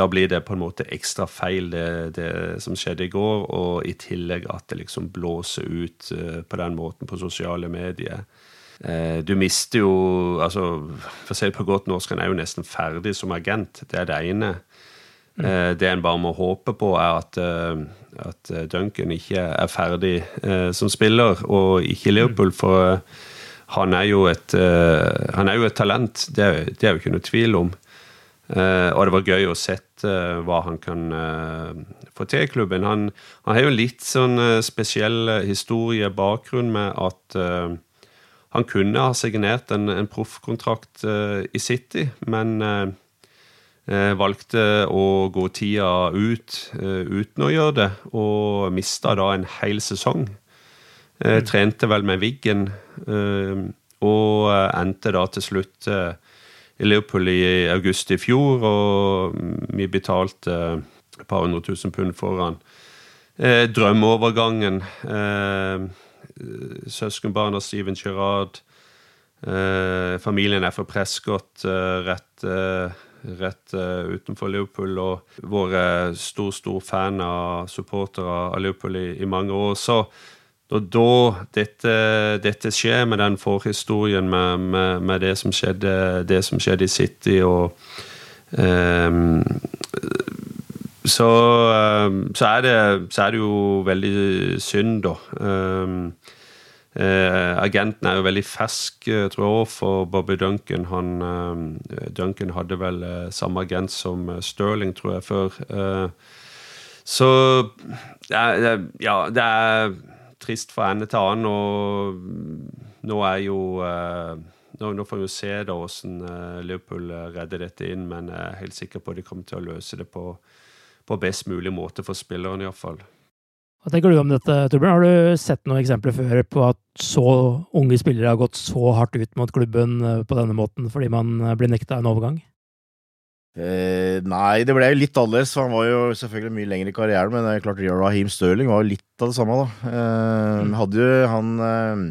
da blir det på en måte ekstra feil, det, det, som skjedde i går. Og i tillegg at det liksom blåser ut på den måten på sosiale medier. Eh, du mister jo altså, For å si det på godt norsk, han er jo nesten ferdig som agent. Det er det ene. Mm. Det en bare må håpe på, er at, at Duncan ikke er ferdig som spiller, og ikke Liverpool. For han er jo et, han er jo et talent, det er, det er jo ikke noe tvil om. og det var gøy å sette hva han kan få til i klubben. Han, han har jo litt sånn spesiell historie, bakgrunn med at han kunne ha signert en, en proffkontrakt i City, men uh, valgte å gå tida ut uh, uten å gjøre det, og mista da en hel sesong. Mm. Trente vel med Wiggen, og endte da til slutt i Liverpool i august i fjor, og vi betalte et par hundre tusen pund for han. Drømmeovergangen. Søskenbarn av Steven Gerrard. Familien er fra Prescott, rett rett uh, utenfor Liverpool, og vært stor, stor fan av supportere av Liverpool i, i, mange år. Så da, da dette, dette, skjer, med den forhistorien med, med, med, det, som skjedde, det som skjedde i City og um, så, så, er det, så, er det, jo veldig synd, da. Eh, agenten er jo veldig fersk, eh, tror jeg for Bobby Duncan. Han, Duncan hadde vel eh, samme agent som Sterling, tror jeg, før. Så ja, det er trist fra ende til annen, og nå er jo nå, nå, får vi jo se da hvordan Liverpool redder dette inn, men jeg er helt sikker på at de kommer til å løse det på, på best mulig måte for spilleren, iallfall. Hva tenker du om dette, Torbjørn? Har du sett noen eksempler før på at så unge spillere har gått så hardt ut mot klubben eh, på denne måten fordi man eh, blir nekta en overgang? Eh, nei, det ble jo litt annerledes. Han var jo selvfølgelig mye lenger i karrieren, men det er klart Raheem Stirling var jo litt av det samme, da. Eh, mm. Hadde jo han eh,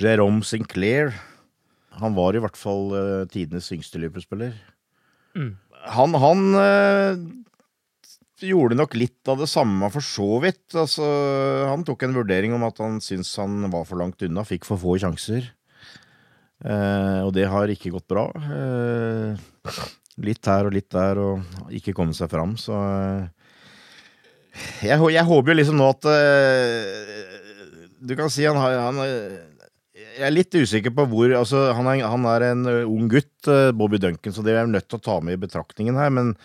Jérôme Sinclair Han var i hvert fall eh, tidenes yngste Liverpool-spiller. Mm. Han, han gjorde nok litt av det samme, for så vidt. Altså, han tok en vurdering om at han syntes han var for langt unna, fikk for få sjanser. Eh, og det har ikke gått bra. Eh, litt her og litt der, og ikke kommet seg fram, så eh, jeg, jeg, håper jo liksom nå at eh, Du kan si han har han, Jeg er litt usikker på hvor altså, han, er, han er en ung gutt, eh, Bobby Duncan, så det er jeg nødt til å ta med i betraktningen her. men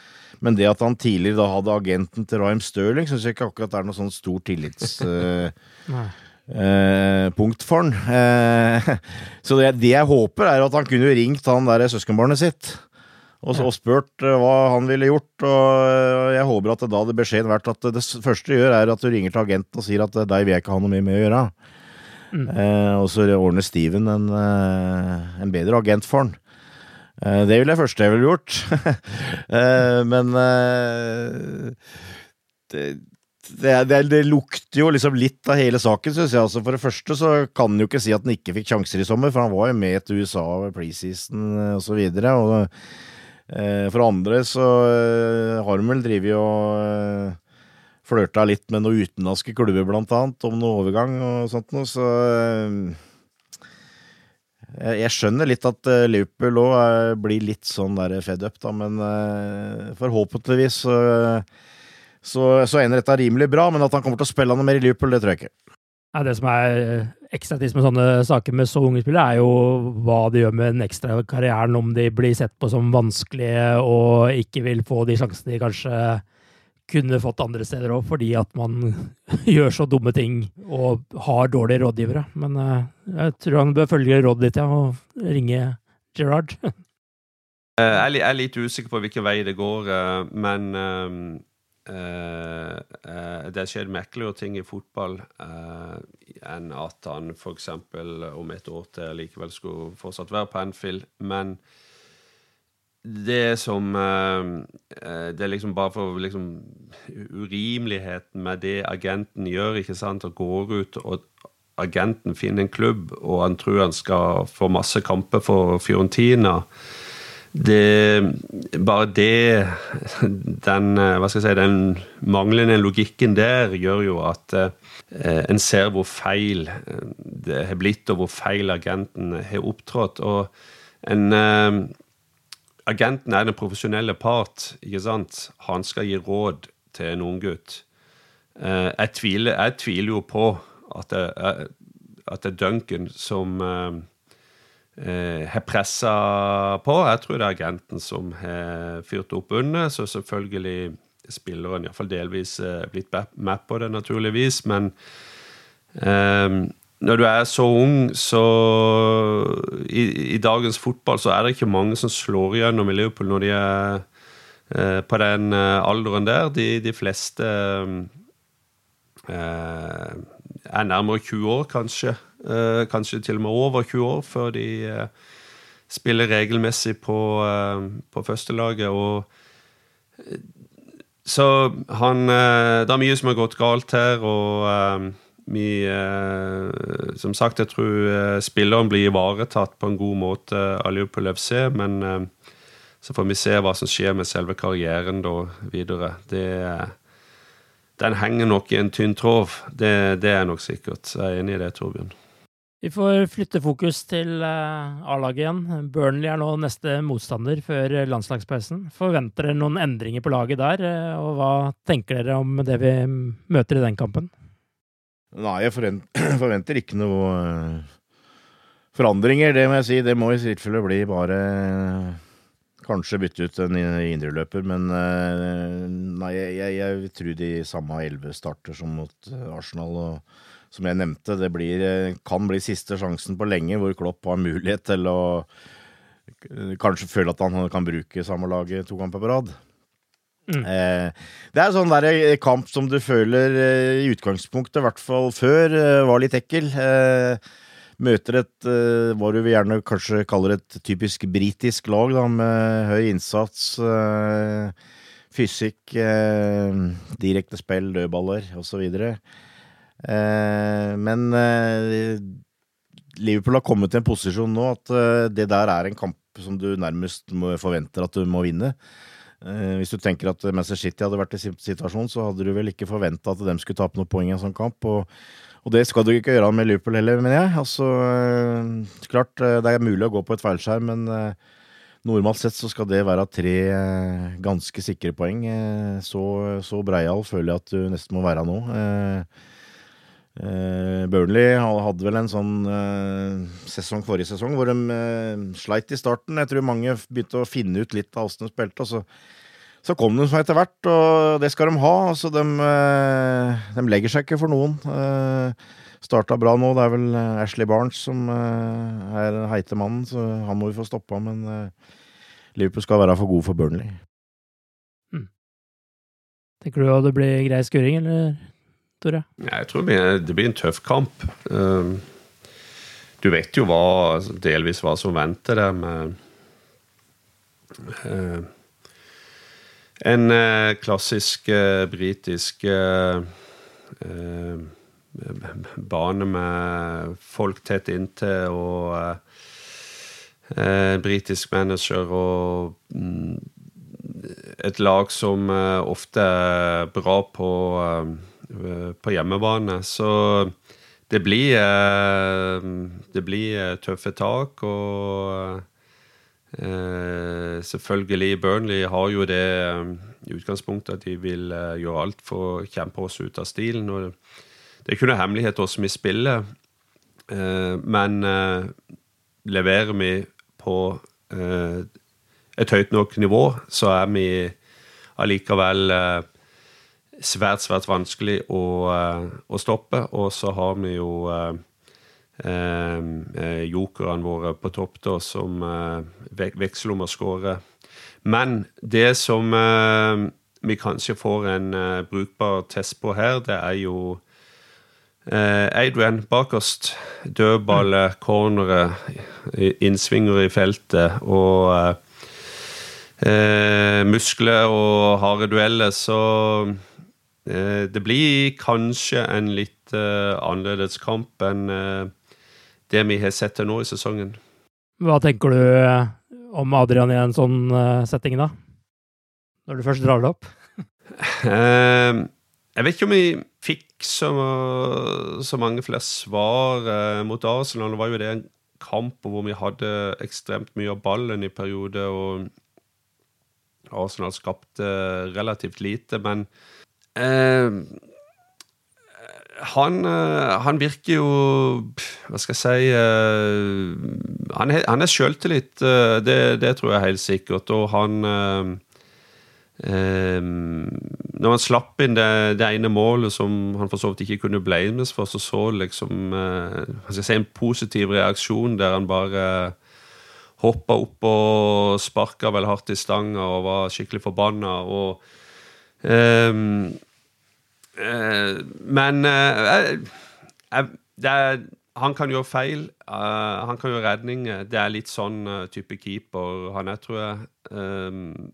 men det at han tidligere da hadde agenten til Rhyme Sterling, syns jeg ikke akkurat er noe sånn stort tillitspunkt uh, uh, for han. Uh, så det, det, jeg håper, er at han kunne ringt han der søskenbarnet sitt. Og, og spurt hva han ville gjort. Og jeg håper at det da hadde beskjeden vært at det første du gjør, er at du ringer til agenten og sier at deg vil jeg ikke ha noe mye med å gjøre. Mm. og så ordner Steven en, en bedre agent for han. Eh, det ville jeg første jeg ville gjort. Eh, men eh, det, det, det, det, lukter jo liksom litt av hele saken, syns jeg. Altså, for det første så kan en jo ikke si at han ikke fikk sjanser i sommer, for han var jo med til USA preseason videre. For det andre så har han vel drevet og flørta litt med noen utenlandske klubber, blant annet, om noe overgang og sånt noe, så jeg skjønner litt at eh, Liverpool òg eh, blir litt sånn der fed up, da, men eh, forhåpentligvis så, så, så ender dette rimelig bra. Men at han kommer til å spille noe mer i Liverpool, det tror jeg ikke. Ja, det som er ekstra trist med sånne saker med så unge spillere, er jo hva det gjør med den ekstra karrieren, om de blir sett på som vanskelige og ikke vil få de sjansene de kanskje kunne fått andre steder òg, fordi at man gjør så dumme ting og har dårlige rådgivere. Men uh, jeg tror han bør følge rådet ditt ja, og ringe Gerard. Jeg er litt usikker på hvilken vei det går, men det har skjedd merkeligere ting i fotball enn at han f.eks. om et år til likevel skulle fortsatt være på Anfield. Men det som Det er liksom bare for liksom urimeligheten med det agenten gjør, ikke sant, og går ut og agenten finner en klubb, og han tror han skal få masse kamper for Fiorentina det, bare det den, hva skal jeg si, den manglende logikken der gjør jo at eh, en ser hvor feil det har blitt, og hvor feil agenten har opptrådt. Og en, eh, agenten er den profesjonelle part, ikke sant? Han skal gi råd til en unggutt. Eh, jeg, tviler, jeg tviler jo på at det, at det er Duncan som eh, eh, har pressa på. Jeg tror det er agenten som har fyrt opp under, så selvfølgelig spilleren iallfall delvis blitt med på det, naturligvis. Men når du er så ung, så i, i, dagens fotball så er det ikke mange som slår igjennom i Liverpool når de er eh, på den eh, alderen der. De, de fleste eh, er nærmere 20 år, kanskje. Eh, kanskje til og med over 20 år før de eh, spiller regelmessig på, eh, på førstelaget. Og så han Det er mye som har gått galt her, og mye Som sagt, jeg tror spilleren blir ivaretatt på en god måte av Liverpool FC, men så får vi se hva som skjer med selve karrieren da videre. Det den henger nok i en tynn tråd. Det, det, er nok sikkert. Jeg er enig i det, Torbjørn. Vi får flytte fokus til eh, A-laget igjen. Burnley er nå neste motstander før landslagspausen. Forventer dere noen endringer på laget der, eh, og hva tenker dere om det vi møter i den kampen? Nei, jeg forventer ikke noe eh, forandringer, det må jeg si. Det må i tilfelle bli bare Kanskje bytte ut en indreløper, men eh, nei, jeg, jeg, tror de samme elleve starter som mot eh, Arsenal. og Som jeg nevnte, det blir, eh, kan bli siste sjansen på lenge hvor Klopp har mulighet til å kanskje føle at han kan bruke samme laget to ganger på rad. Mm. det er sånn der kamp som du føler i utgangspunktet, i hvert fall før, var litt ekkel. Eh, møter et hva du vil gjerne kanskje kaller et typisk britisk lag, da, med høy innsats, fysikk, direkte spill, dødballer osv. Men Liverpool har kommet til en posisjon nå at det der er en kamp som du nærmest forventer at du må vinne. Hvis du tenker at Manchester City hadde vært i situasjon, så hadde du vel ikke forventa at de skulle tape noen poeng i en sånn kamp. og og det skal du ikke gjøre med Liverpool heller, mener jeg. Altså, eh, klart eh, det er mulig å gå på et feilskjerm, men eh, normalt sett så skal det være tre ganske sikre poeng. Så, så breial føler jeg at du nesten må være nå. Burnley hadde vel en sånn sesong forrige sesong hvor de sleit i starten. Jeg tror mange begynte å finne ut litt av åssen de spilte. og så så kom de etter hvert, og det skal de ha. Altså, de, eh, de legger seg ikke for noen. Eh, Starta bra nå. Det er vel eh, Ashley Barnes som er den heite mannen, så han må vi få stoppa. Men Liverpool skal være for god for Burnley. Hmm. Tenker du at det blir grei skuring, eller, Tore? Jeg tror det blir en tøff kamp. Du vet jo hva, altså, delvis hva som venter der med en eh, klassisk eh, britisk eh, bane med folk tett inntil og britisk manager og mm, et lag som ofte er bra på, på hjemmebane. Så det blir, det blir tøffe tak. og Eh, selvfølgelig, Burnley har jo det i utgangspunktet at de vil gjøre alt for å kjempe oss ut av stilen. og Det er ikke noe hemmelighet hvordan vi spiller, men leverer vi på et høyt nok nivå, så er vi allikevel svært, svært vanskelig å, å, stoppe. Og så har vi jo eh, jokerne våre på topp, da, som eh, veksler om å skåre. Men det som eh, vi kanskje får en eh, brukbar test på her, det er jo Adrian bakerst. Dødballe, mm. cornere, innsvinger i feltet og muskler og harde dueller. Så det blir kanskje en litt annerledes kamp enn det vi har sett til nå i sesongen. Hva tenker du om Adrian i en sånn setting, da? Når du først drar det opp? jeg vet ikke om vi fikk så, så mange flere svar mot Arsenal. Det var jo det en kamp hvor vi hadde ekstremt mye av ballen i perioder, og Arsenal skapte relativt lite, men uh, han, han, virker jo Hva skal jeg si Han er, han er sjøltillit, det, det, tror jeg helt sikkert. Og han eh, når han slapp inn det, det, ene målet som han for så vidt ikke kunne blames for, så så liksom hva skal jeg si, en positiv reaksjon der han bare hoppa opp og sparka vel hardt i stanga og var skikkelig forbanna. Og, men er, han kan gjøre feil. han kan gjøre redning. Det er litt sånn type keeper han er, tror jeg. Um,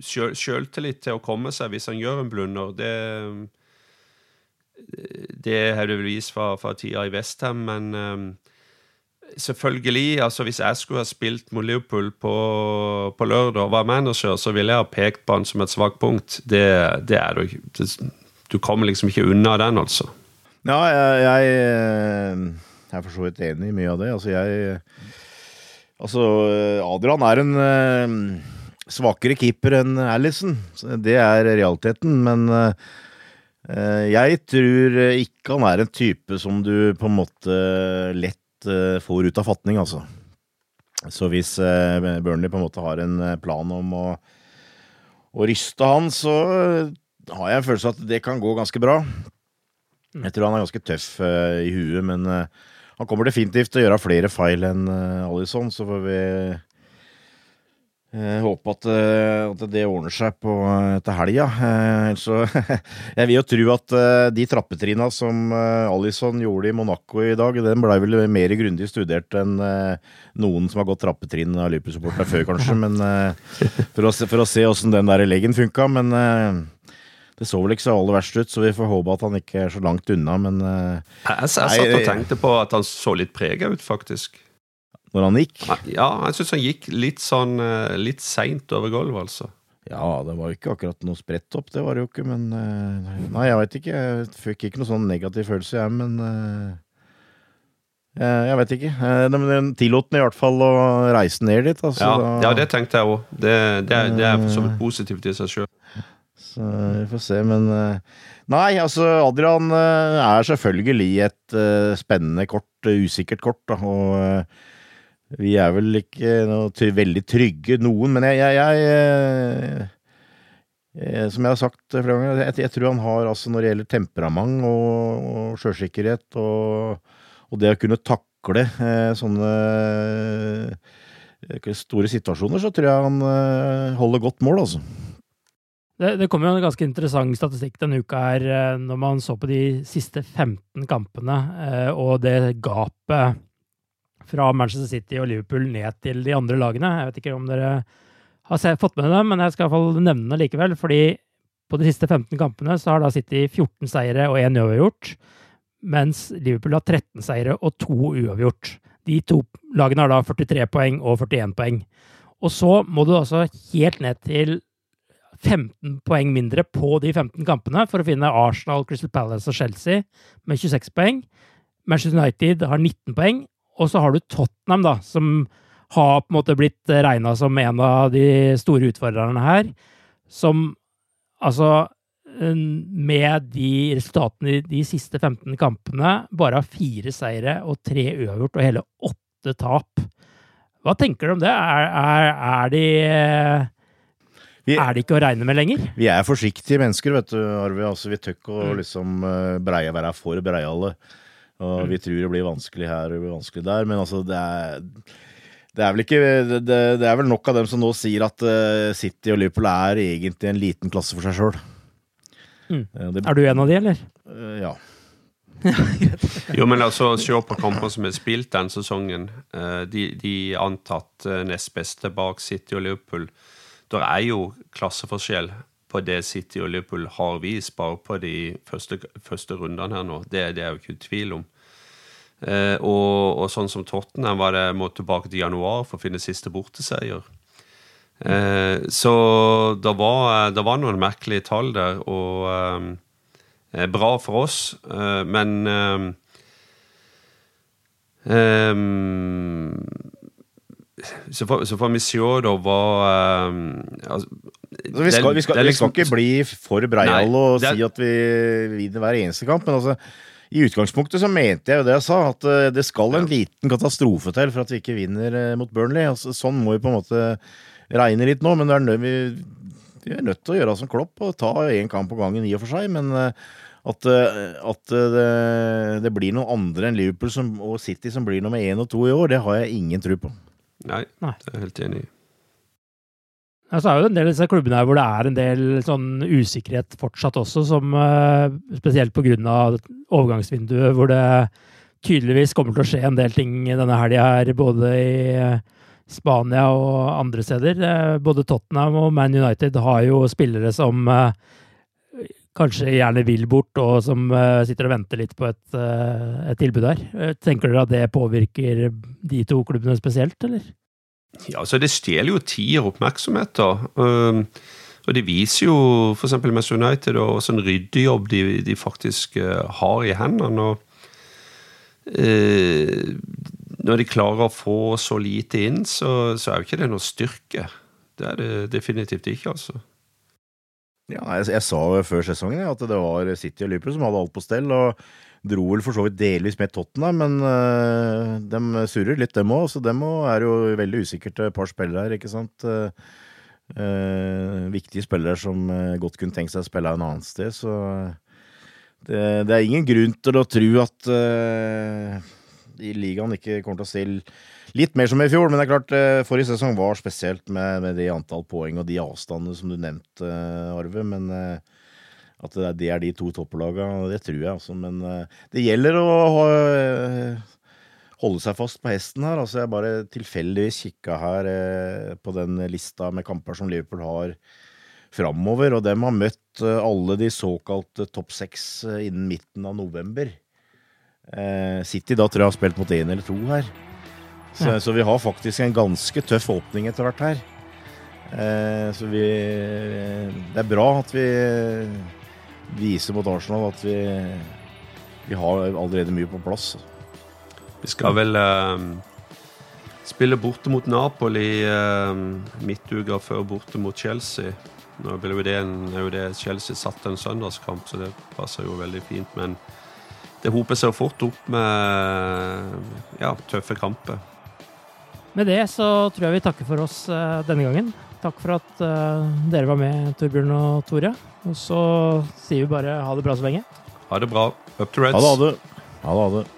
sjøltillit til å komme seg hvis han gjør en blunder. Det, det har du vist fra, fra tida i Westham, men um, selvfølgelig, altså hvis jeg skulle ha spilt mot Liverpool på, på lørdag og var manager, så ville jeg ha pekt på han som et svakt punkt. Det, det er du ikke. Du kommer liksom ikke unna den, altså. Ja, jeg, jeg, jeg er for så vidt enig i mye av det. Altså, jeg Altså, Adrian er en svakere keeper enn Alison. Det er realiteten, men uh, jeg tror ikke han er en type som du på en måte lett uh, får ut av fatning, altså. Så hvis uh, Burnley på en måte har en plan om å, å ryste han, så har jeg en følelse av at det kan gå ganske bra. Jeg tror han er ganske tøff i huet, men han kommer definitivt til å gjøre flere feil enn Alison, så får vi jeg håper at, eh, at, det ordner seg på, eh, til helga. Eh, så jeg vil jo tro at de trappetrinna som Alison gjorde i Monaco i dag, den blei vel mer grundig studert enn noen som har gått trappetrinn av Liverpool-supporterne før, kanskje. Men for å, for å se åssen den der leggen funka. Men det så vel ikke så aller verst ut, så vi får håpe at han ikke er så langt unna, men Jeg, jeg satt og tenkte på at han så litt prega ut, faktisk når han gikk? Ja, jeg syns han gikk litt sånn eh, litt seint over gulvet, altså. Ja, det var jo ikke akkurat noe spredt opp, det var det jo ikke, men eh, Nei, jeg veit ikke. Jeg fikk ikke noe sånn negativ følelse, jeg, men eh, jeg vet ikke. Den tillot den i hvert fall å reise ned dit. Altså, ja, ja, det tenkte jeg òg. Det, det, det, er så vidt positivt i seg sjøl. Så vi får se, men Nei, altså Adrian er selvfølgelig et spennende kort, usikkert kort, da. Og vi er vel ikke noe veldig trygge, noen, men jeg, jeg, jeg, jeg Som jeg har sagt flere ganger, jeg, tror han har, altså når det gjelder temperament og, og sjøsikkerhet og, og, det å kunne takle eh, sånne eh, store situasjoner, så tror jeg han eh, holder godt mål, altså. Det, det kom jo en ganske interessant statistikk denne uka her, eh, når man så på de siste 15 kampene, eh, og det gapet fra Manchester City og Liverpool ned til de andre lagene. Jeg vet ikke om dere har fått med det, men jeg skal i hvert fall nevne det likevel. fordi på de siste 15 kampene så har da City 14 seire og 1 uavgjort, mens Liverpool har 13 seire og 2 uavgjort. De to lagene har da 43 poeng og 41 poeng. Og så må du altså helt ned til 15 poeng mindre på de 15 kampene for å finne Arsenal, Crystal Palace og Chelsea med 26 poeng. Manchester United har 19 poeng, og så har du Tottenham, da, som har på en måte blitt regna som en av de store utfordrerne her. Som altså Med de resultatene i de siste 15 kampene bare har fire seire og tre uavgjort og hele åtte tap. Hva tenker du om det? Er, er, er de vi, er det ikke å regne med lenger? Vi er forsiktige mennesker, vet du, Arve. Altså, vi tør ikke å mm. liksom, breie være for breiale. Og vi tror det blir vanskelig her og det blir vanskelig der, men altså, det er det er vel ikke det, det er vel nok av dem som nå sier at uh, City og Liverpool er egentlig en liten klasse for seg sjøl. Mm. er du en av de, eller? Uh, ja. jo, men altså, se på kampene som er spilt den sesongen. Uh, de, de antatt nest beste bak City og Liverpool. Der er jo klasseforskjell på det City og Liverpool har vist bare på de første, første rundene her nå. Det, det er jo ikke tvil om. Eh, og, og, sånn som Tottenham var det må tilbake til januar for å finne siste borteseier. Eh, så det var, det var, noen merkelige tall der, og eh, bra for oss, eh, men eh, eh, så får, så får, vi se da hva altså, vi, skal, vi, skal, vi, skal, ikke bli for breiale og si at vi vinner hver eneste kamp, men altså i utgangspunktet så mente jeg jo det jeg sa, at eh, det skal en liten katastrofe til for at vi ikke vinner eh, mot Burnley. Altså, sånn må vi på en måte regne litt nå, men er nød, vi, vi, er nødt til å gjøre som Klopp og ta én kamp på gangen i og for seg. Men eh, at, at det, det, blir noen andre enn Liverpool som, og City som blir nummer én og to i år, det har jeg ingen tro på. Nei, det er jeg helt enig i. Så er jo en del av disse klubbene her hvor det er en del sånn usikkerhet fortsatt også, som uh, spesielt pga. overgangsvinduet, hvor det tydeligvis kommer til å skje en del ting denne helga her, både i eh, Spania og andre steder. Uh, både Tottenham og Man United har jo spillere som kanskje gjerne vil bort, og som sitter og venter litt på et, et tilbud her. Tenker dere at det påvirker de to klubbene spesielt, eller? Ja, altså Det stjeler jo tid og oppmerksomhet. da. Og Det viser jo f.eks. Mess United og sånn ryddejobb de, de faktisk uh, har i hendene. og uh, Når de klarer å få så lite inn, så, så er jo ikke det noe styrke. Det er det definitivt ikke, altså. Ja, jeg, jeg sa før sesongen at det var City og Liverpool som hadde alt på stell. og Dro vel for så vidt delvis med Tottenham, men uh, de surrer litt, dem òg. Så dem òg er jo veldig usikkert et par spillere her, ikke sant. Uh, uh, viktige spillere som godt kunne tenkt seg å spille en annen sted, så det, det, er ingen grunn til å tro at i ligaen ikke kommer til å se litt mer som i fjor. Men det er klart, forrige sesong var spesielt med, med de antall poeng og de avstandene som du nevnte, Arve. Men at det er de to topplagene, det tror jeg altså. Men eh, det gjelder å holde seg fast på hesten her. Altså, jeg bare tilfeldigvis kikka her eh, på den lista med kamper som Liverpool har framover, og dem har møtt eh, alle de såkalte topp seks innen midten av november. City da tror jeg har spilt mot én eller to her. Så, ja. så, vi har faktisk en ganske tøff åpning etter hvert her. så vi Det er bra at vi viser mot Arsenal at vi, vi har allerede mye på plass. Vi skal vel eh, spille borte mot Napoli eh, midtuka før borte mot Chelsea. Nå er jo det, er jo det Chelsea satt en søndagskamp, så det passer jo veldig fint. Men det hoper seg fort opp med ja, tøffe kamper. Med det så tror jeg vi takker for oss uh, denne gangen. Takk for at uh, dere var med, Torbjørn og Tore. Og så sier vi bare ha det bra så lenge. Ha det bra. Up to Reds. Ha det, ha det. Ha det, ha det.